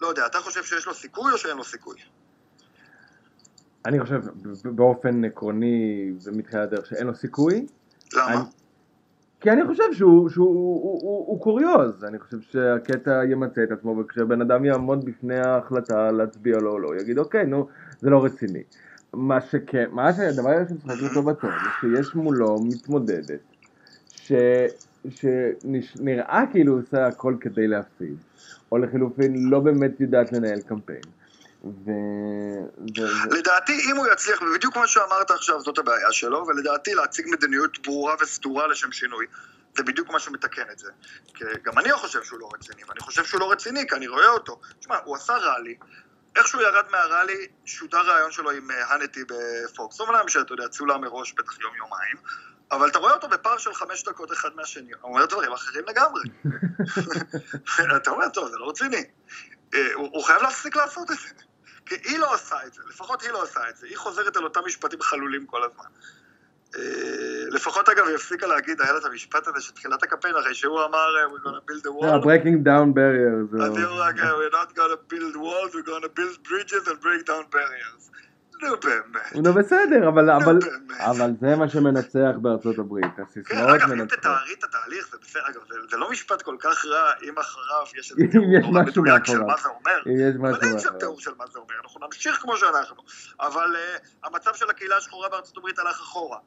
לא יודע, אתה חושב שיש לו סיכוי או שאין לו סיכוי? אני חושב באופן עקרוני ומתחילת הדרך שאין לו סיכוי. למה? אני, כי אני חושב שהוא, שהוא הוא, הוא, הוא קוריוז, אני חושב שהקטע ימצא את עצמו וכשבן אדם יעמוד בפני ההחלטה להצביע לו או לא, יגיד אוקיי נו זה לא רציני. מה שכן, מה שהדבר היחיד אותו בטוב זה שיש מולו מתמודדת ש, שנראה כאילו הוא עושה הכל כדי להפסיד, או לחילופין לא באמת יודעת לנהל קמפיין. ו... ו... לדעתי אם הוא יצליח, ובדיוק מה שאמרת עכשיו זאת הבעיה שלו, ולדעתי להציג מדיניות ברורה וסדורה לשם שינוי, זה בדיוק מה שמתקן את זה. כי גם אני חושב שהוא לא רציני, ואני חושב שהוא לא רציני כי אני רואה אותו. תשמע, הוא עשה ראלי, איך שהוא ירד מהראלי, שודר ראיון שלו עם אה, הנטי בפוקס. אומנם שאתה יודע, צולם מראש בטח יום-יומיים, אבל אתה רואה אותו בפער של חמש דקות אחד מהשני, הוא אומר דברים אחרים לגמרי. אתה אומר, טוב, זה לא רציני. אה, הוא, הוא חייב להפסיק לעשות את זה. כי היא לא עושה את זה, לפחות היא לא עושה את זה, היא חוזרת על אותם משפטים חלולים כל הזמן. אה, לפחות אגב היא הפסיקה להגיד, היה לה את המשפט הזה שתחילת הקמפיין, אחרי שהוא אמר, we're gonna build a wall. breaking down barriers. אז היא אומרת, we're not gonna build walls, we're gonna build bridges and break down barriers. נו באמת. נו בסדר, אבל, אבל, אבל זה מה שמנצח בארצות הברית, הסיסמאות מנצחות. כן, אגב, אם תתארי את התהליך, זה בסדר, אגב, זה לא משפט כל כך רע, אם אחריו יש איזה תיאור מדויק של מה זה אומר. אם יש משהו מאחוריו. אבל אין שם תיאור של מה זה אומר, אנחנו נמשיך כמו שאנחנו. אבל המצב של הקהילה השחורה בארצות הברית הלך אחורה.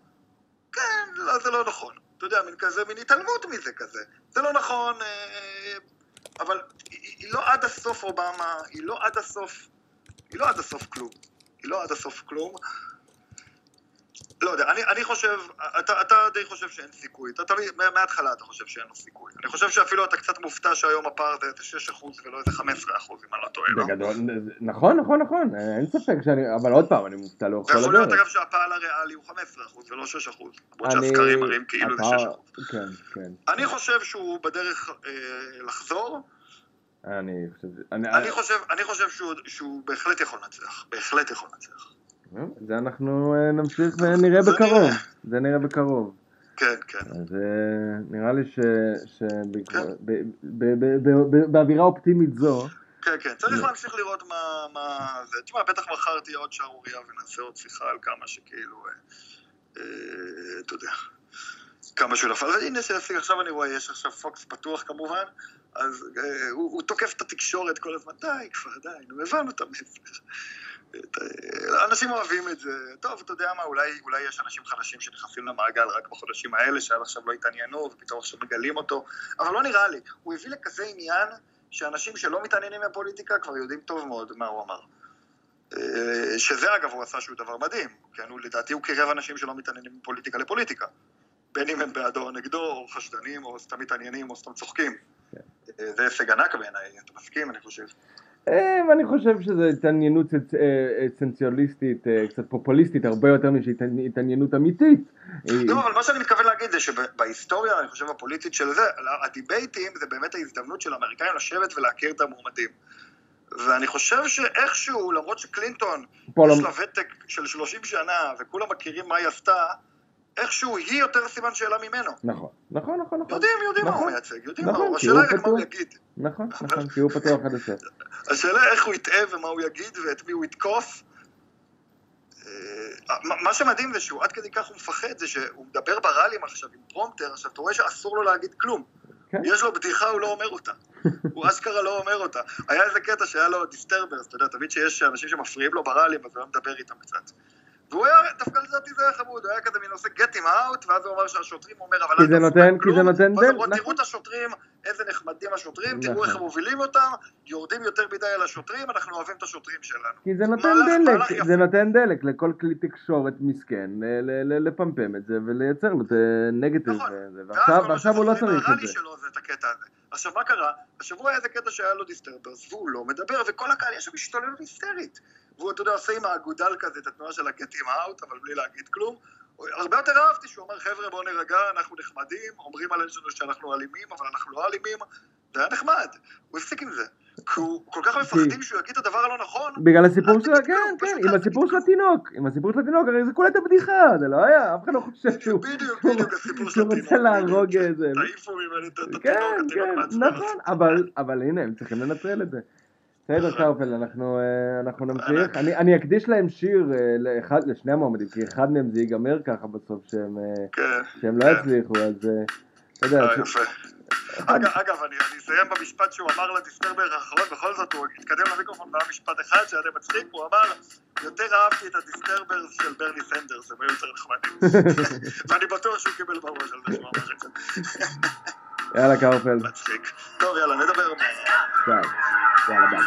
כן, זה לא נכון. אתה יודע, מין כזה, מין התעלמות מזה כזה. זה לא נכון, אבל היא לא עד הסוף אובמה, היא לא עד הסוף, היא לא עד הסוף כלום. לא עד הסוף כלום. לא יודע, אני, אני חושב, אתה, אתה די חושב שאין סיכוי, אתה תמיד, מההתחלה אתה חושב שאין לו סיכוי. אני חושב שאפילו אתה קצת מופתע שהיום הפער זה איזה 6% ולא איזה 15% אם אני לא טועה, לא? בגדול, נכון, נכון, נכון, אין ספק שאני, אבל עוד פעם, אני מופתע לאורך כל הדרך. יכול להיות אגב שהפער הריאלי הוא 15% ולא 6%, למרות שהסקרים מראים כאילו זה 6%. כן, כן. אני חושב שהוא בדרך אה, לחזור. אני חושב, אני, אני חושב, אני חושב שהוא, שהוא בהחלט יכול לנצח, בהחלט יכול לנצח. זה אנחנו נמשיך ונראה בקרוב, זה נראה בקרוב. כן, כן. אז נראה לי שבאווירה אופטימית זו... כן, כן, צריך להמשיך לראות מה זה. תשמע, בטח מחר תהיה עוד שערורייה ונעשה עוד שיחה על כמה שכאילו, אתה יודע. כמה שהוא נפל. והנה שהשיג, עכשיו אני רואה, יש עכשיו פוקס פתוח כמובן, אז אה, הוא, הוא תוקף את התקשורת כל הזמן, די כבר, די, נו, הבנו את המסר. אה, אנשים אוהבים את זה. טוב, אתה יודע מה, אולי, אולי יש אנשים חדשים שנכנסים למעגל רק בחודשים האלה, שעד עכשיו לא התעניינו, ופתאום עכשיו מגלים אותו, אבל לא נראה לי. הוא הביא לכזה עניין שאנשים שלא מתעניינים בפוליטיקה כבר יודעים טוב מאוד מה הוא אמר. אה, שזה אגב הוא עשה שהוא דבר מדהים, כן, הוא לדעתי הוא קירב אנשים שלא מתעניינים בפוליטיקה לפוליטיקה. בין אם הם בעדו או נגדו, או חשדנים, או סתם מתעניינים, או סתם צוחקים. כן. אה, זה הישג ענק בעיניי, אתה מסכים, אני חושב. אה, אני חושב שזו התעניינות אסנציאליסטית, קצת פופוליסטית, הרבה יותר מהתעניינות אמיתית. לא, אבל מה שאני מתכוון להגיד זה שבהיסטוריה, אני חושב, הפוליטית של זה, הדיבייטים זה באמת ההזדמנות של האמריקאים לשבת ולהכיר את המועמדים. ואני חושב שאיכשהו, למרות שקלינטון, יש לה ותק של 30 שנה, וכולם מכירים מה היא עשתה, איכשהו היא יותר סימן שאלה ממנו. נכון, נכון, נכון. נכון. יודעים, יודעים נכון, מה הוא מייצג, יודעים נכון, מה הוא, השאלה היא מה הוא יגיד. נכון, נכון, כי הוא פתוח עד הסוף. השאלה איך הוא יטעה ומה הוא יגיד ואת מי הוא יתקוף. אה, מה שמדהים זה שהוא עד כדי כך הוא מפחד, זה שהוא מדבר בראלים עכשיו עם פרומטר, עכשיו אתה רואה שאסור לו להגיד כלום. כן. יש לו בדיחה, הוא לא אומר אותה. הוא אשכרה לא אומר אותה. היה איזה קטע שהיה לו disturbers, אתה יודע, תמיד שיש אנשים שמפריעים לו בראלים, אז הוא היה מדבר איתם קצת. והוא היה, דווקא לדעתי זה היה חמוד, הוא היה כזה מין עושה get him out, ואז הוא אמר שהשוטרים אומר, אבל כי זה נותן, כי זה נותן דלק, נכון. תראו את השוטרים, איזה נחמדים השוטרים, תראו איך הם מובילים אותם, יורדים יותר מדי על השוטרים, אנחנו אוהבים את השוטרים שלנו. כי זה נותן דלק, זה נותן דלק לכל כלי תקשורת מסכן, לפמפם את זה ולייצר לו את נגטיב, נכון. ועכשיו הוא לא צריך את זה. עכשיו מה קרה? השבוע היה איזה קטע שהיה לו disturbers, והוא לא מדבר, וכל הקהל יש שם השתוללות היסטרית. והוא, אתה יודע, עושה עם האגודל כזה את התנועה של ה-get him out, אבל בלי להגיד כלום. הרבה יותר אהבתי שהוא אמר, חבר'ה, בואו נירגע, אנחנו נחמדים, אומרים עלינו שאנחנו אלימים, אבל אנחנו לא אלימים. זה היה נחמד, הוא הפסיק עם זה. כי הוא כל כך מפחדים שהוא יגיד את הדבר הלא נכון. בגלל הסיפור של, כן, כן, עם הסיפור של התינוק, עם הסיפור של התינוק, הרי זה כולה הייתה בדיחה, זה לא היה, אף אחד לא חושב שהוא... בדיוק, בדיוק, הסיפור של התינוק. שהוא רוצה להרוג איזה... תעיפו ממני את התינוק, כן, כן, נכון, אבל הנה, הם צריכים לנטרל את זה. בסדר קרפל, אנחנו, אה, אנחנו נמשיך. אני, אני אקדיש להם שיר אה, לאחד, לשני המועמדים, כי אחד מהם זה ייגמר ככה בסוף שהם, אה, כן, לא כן. יצליחו, אז אתה יודע. אגב, אגב, אני, אני אסיים במשפט שהוא אמר לדיסטרבר האחרון, בכל זאת הוא התקדם למיקרופון והיה משפט אחד שהיה די מצחיק, הוא אמר, יותר אהבתי את ה disturber של ברני סנדרס, הם היו יותר נחמדים. ואני בטוח שהוא קיבל בראש על זה שהוא אמר את זה. יאללה קרפל. מצחיק. טוב יאללה נדבר. כן. יאללה ביי.